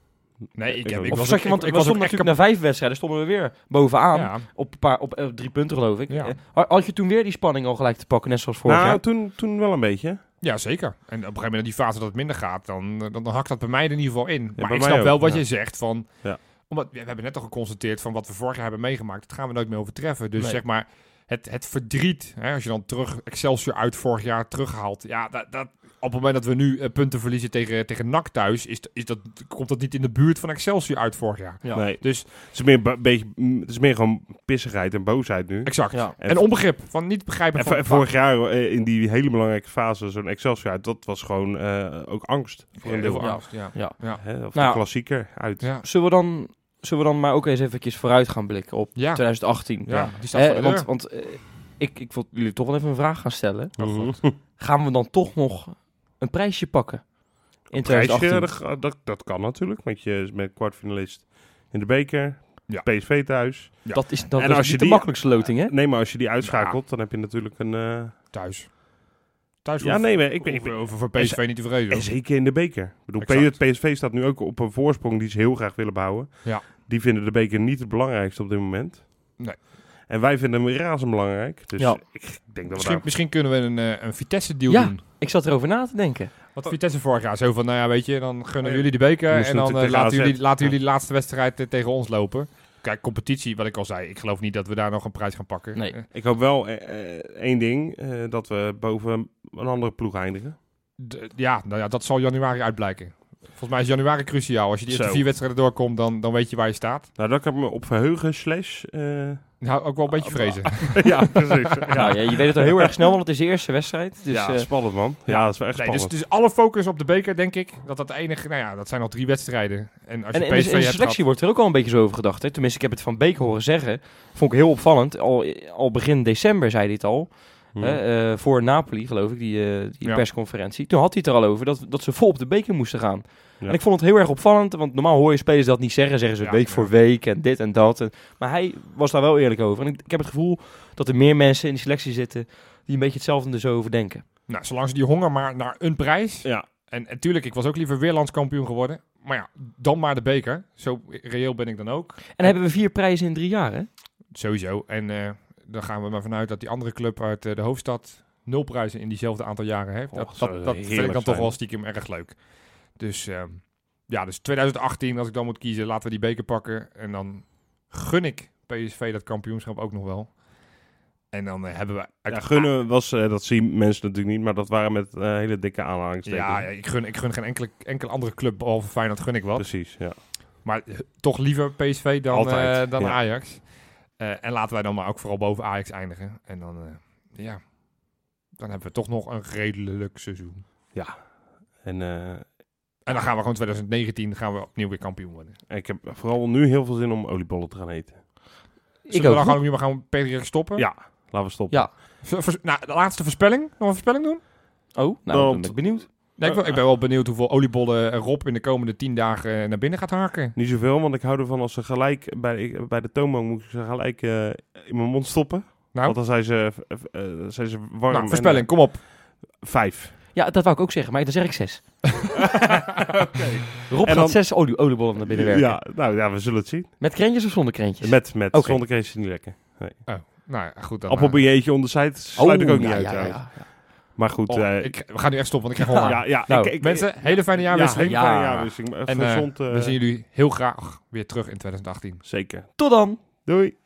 Speaker 3: Nee, ik,
Speaker 1: Ik
Speaker 3: heb, ik
Speaker 1: niet.
Speaker 2: of
Speaker 3: was
Speaker 2: zat
Speaker 3: ook-
Speaker 2: je, want
Speaker 3: ik, was echt
Speaker 2: natuurlijk na vijf wedstrijden, stonden we weer bovenaan.
Speaker 3: Ja,
Speaker 2: Op, een paar, op eh, drie punten geloof ik.
Speaker 3: Ja.
Speaker 2: Eh, had- je toen weer die spanning al gelijk te pakken, net zoals vorig
Speaker 1: nou,
Speaker 2: jaar?
Speaker 1: toen, toen wel een beetje.
Speaker 3: ja, zeker. En op een gegeven moment in die fase dat het minder gaat, dan, dan, dan hakt dat bij mij er in ieder geval in. maar ik snap wel wat
Speaker 1: ja.
Speaker 3: je zegt van...
Speaker 1: Ja.
Speaker 3: Omdat, we hebben net al geconstateerd van wat we vorig jaar hebben meegemaakt. Dat gaan we nooit meer overtreffen. Dus
Speaker 2: Nee.
Speaker 3: zeg maar, het, het verdriet, hè, als je dan terug Excelsior uit vorig jaar terughaalt. Ja, dat, dat, op het moment dat we nu eh, punten verliezen tegen, tegen NAC thuis, is, is dat, komt dat niet in de buurt van Excelsior uit vorig jaar.
Speaker 2: Ja.
Speaker 1: Nee.
Speaker 3: Dus
Speaker 1: Het is meer, beetje, mm, het is meer gewoon pissigheid en boosheid nu.
Speaker 3: exact.
Speaker 2: Ja.
Speaker 3: En onbegrip van niet begrijpen
Speaker 1: En,
Speaker 3: van...
Speaker 1: vorig jaar eh, in die hele belangrijke fase, zo'n Excelsior uit, dat was gewoon eh, ook angst. Voor een
Speaker 3: heel
Speaker 1: deel.
Speaker 3: veel
Speaker 2: Ja.
Speaker 3: angst, ja.
Speaker 2: Ja.
Speaker 3: Ja.
Speaker 1: Hè, of
Speaker 2: Nou,
Speaker 1: de klassieker uit.
Speaker 3: Ja.
Speaker 2: Zullen we dan, zullen we dan maar ook eens eventjes vooruit gaan blikken op
Speaker 3: Ja.
Speaker 2: 2018?
Speaker 3: Ja, die staat
Speaker 2: Hè,
Speaker 3: voor de
Speaker 2: want eh, ik, ik wil jullie toch wel even een vraag gaan stellen.
Speaker 3: Oh.
Speaker 2: Gaan we dan toch nog een prijsje pakken in
Speaker 1: Prijsje,
Speaker 2: 2018?
Speaker 1: dat, dat, dat kan natuurlijk, want je bent kwartfinalist in de beker,
Speaker 3: Ja.
Speaker 1: PSV thuis.
Speaker 3: Ja.
Speaker 2: Dat is, dat
Speaker 1: En
Speaker 2: is
Speaker 1: als je
Speaker 2: de makkelijkste loting, hè?
Speaker 1: Nee, maar als je die uitschakelt, dan heb je natuurlijk een... eh,
Speaker 3: Thuis. Thuis
Speaker 1: ja, nee, maar ik, ben- ik, ben-
Speaker 3: over voor PSV niet te vrezen.
Speaker 1: en zeker in de beker. Ik bedoel,
Speaker 3: Exact.
Speaker 1: PSV staat nu ook op een voorsprong die ze heel graag willen bouwen.
Speaker 3: Ja.
Speaker 1: Die vinden de beker niet het belangrijkste op dit moment.
Speaker 3: Nee.
Speaker 1: En wij vinden hem razend belangrijk. Dus
Speaker 2: Ja.
Speaker 1: ik denk dat we
Speaker 3: Misschien,
Speaker 1: daar...
Speaker 3: misschien kunnen we een, eh, een Vitesse-deal
Speaker 2: Ja.
Speaker 3: doen.
Speaker 2: Ik zat erover na te denken.
Speaker 3: Wat Vitesse vorig jaar zo van, nou ja, weet je, dan gunnen
Speaker 1: Oh ja.
Speaker 3: jullie de beker en dan eh, laten, jullie, laten
Speaker 1: Ja.
Speaker 3: jullie de laatste wedstrijd eh, tegen ons lopen. Kijk, competitie, wat ik al zei, ik geloof niet dat we daar nog een prijs gaan pakken.
Speaker 2: Nee.
Speaker 3: Eh,
Speaker 1: Ik hoop wel eh, eh, één ding, eh, dat we boven een andere ploeg eindigen.
Speaker 3: ja, nou ja, dat zal januari uitblijken. Volgens mij is januari cruciaal. Als je die eerste
Speaker 1: Zo.
Speaker 3: vier wedstrijden doorkomt, dan, dan weet je waar je staat.
Speaker 1: Nou, dat kan ik me op verheugen, slash... eh,
Speaker 3: Nou, ook wel een beetje vrezen.
Speaker 1: ja, precies.
Speaker 2: Ja.
Speaker 1: Ja,
Speaker 2: ja, je weet het al heel erg snel, want het is de eerste wedstrijd. Dus,
Speaker 1: ja
Speaker 2: eh,
Speaker 1: spannend man. Ja, dat is wel echt
Speaker 3: Nee, dus,
Speaker 1: spannend.
Speaker 3: dus alle focus op de beker, denk ik. Dat dat de enige, nou ja, dat zijn al drie wedstrijden. En als je
Speaker 2: en in de,
Speaker 3: PSV
Speaker 2: in de selectie wordt er ook al een beetje zo over gedacht. Hè? Tenminste, ik heb het van Beek horen zeggen. Vond ik heel opvallend. Al, al begin december zei hij het al.
Speaker 1: Hm.
Speaker 2: Hè, eh, voor Napoli, geloof ik, die, eh, die
Speaker 3: Ja.
Speaker 2: persconferentie. Toen had hij het er al over dat, dat ze vol op de beker moesten gaan.
Speaker 1: Ja.
Speaker 2: En ik vond het heel erg opvallend, want normaal hoor je spelers dat niet zeggen. Zeggen ze
Speaker 3: Ja,
Speaker 2: week
Speaker 3: ja.
Speaker 2: voor week en dit en dat. En, maar hij was daar wel eerlijk over. En ik, ik heb het gevoel dat er meer mensen in die selectie zitten die een beetje hetzelfde er zo over denken.
Speaker 3: Nou, zolang ze die honger maar naar een prijs.
Speaker 1: Ja,
Speaker 3: En natuurlijk, ik was ook liever weer landskampioen geworden. Maar ja, dan maar de beker. Zo reëel ben ik dan ook.
Speaker 2: En dan hebben we vier prijzen in drie jaar, hè?
Speaker 3: Sowieso. En eh, dan gaan we maar vanuit dat die andere club uit eh, de hoofdstad nul prijzen in diezelfde aantal jaren heeft. Dat,
Speaker 1: Och,
Speaker 3: dat, vind ik dan toch wel stiekem erg leuk. Dus ehm, ja, dus 2018, als ik dan moet kiezen, laten we die beker pakken. En dan gun ik PSV dat kampioenschap ook nog wel. En dan eh, hebben we... uit-
Speaker 1: ja gunnen was, eh, dat zien mensen natuurlijk niet, maar dat waren met eh, hele dikke aanhalingstekens.
Speaker 3: Ja, ja, ik gun, ik gun geen enkele, enkele andere club, behalve Feyenoord, gun ik wat.
Speaker 1: Precies, ja.
Speaker 3: Maar toch liever PSV dan, dan
Speaker 1: ja.
Speaker 3: Ajax. En laten wij dan maar ook vooral boven Ajax eindigen. En dan, ja, dan hebben we toch nog een redelijk seizoen.
Speaker 1: En eh,
Speaker 3: En dan gaan we gewoon 2019 gaan we opnieuw weer kampioen worden.
Speaker 1: ik heb vooral nu heel veel zin om oliebollen te gaan eten.
Speaker 2: Ik
Speaker 3: we dan gewoon nu maar gaan per stoppen?
Speaker 1: Ja, laten we stoppen.
Speaker 2: Ja.
Speaker 3: Vers- nou, de laatste voorspelling. Nog een voorspelling doen?
Speaker 2: Oh, nou,
Speaker 1: Want-
Speaker 2: ben ik benieuwd.
Speaker 3: Nee, ik, ben, ik ben wel benieuwd hoeveel oliebollen Rob in de komende 10 dagen naar binnen gaat harken.
Speaker 1: Niet zoveel, want ik hou ervan als ze gelijk bij, bij de toonbank moet ik ze gelijk eh, in mijn mond stoppen.
Speaker 3: Nou,
Speaker 1: Want dan zijn ze, eh, zijn ze warm.
Speaker 3: nou
Speaker 1: en,
Speaker 3: voorspelling, kom op.
Speaker 1: vijf.
Speaker 2: Ja, dat wou ik ook zeggen, maar dan zeg ik zes. Rob
Speaker 1: En
Speaker 2: gaat
Speaker 1: dan-
Speaker 2: zes olie oliebollen naar binnen werken.
Speaker 1: Ja, nou ja, we zullen het zien.
Speaker 2: Met krentjes of zonder krentjes?
Speaker 1: Met, met zonder het niet lekker.
Speaker 3: Nou ja, goed. Dan,
Speaker 1: Appelbieetje onder zijt sluit ik
Speaker 2: Oh,
Speaker 1: ook niet
Speaker 2: ja,
Speaker 1: uit
Speaker 2: ja, ja, ja.
Speaker 1: Maar goed.
Speaker 3: Oh,
Speaker 1: eh,
Speaker 3: ik, we gaan nu echt stoppen, want ik krijg
Speaker 1: ja,
Speaker 3: honger.
Speaker 1: ja,
Speaker 2: Nou,
Speaker 1: ik, ik,
Speaker 3: Mensen, hele fijne jaarwisseling.
Speaker 1: Ja, hele fijne
Speaker 2: Ja.
Speaker 1: jaarwisseling.
Speaker 3: En, eh,
Speaker 1: Gezond, eh,
Speaker 3: we zien jullie heel graag weer terug in 2018.
Speaker 1: Zeker.
Speaker 2: Tot dan!
Speaker 1: Doei.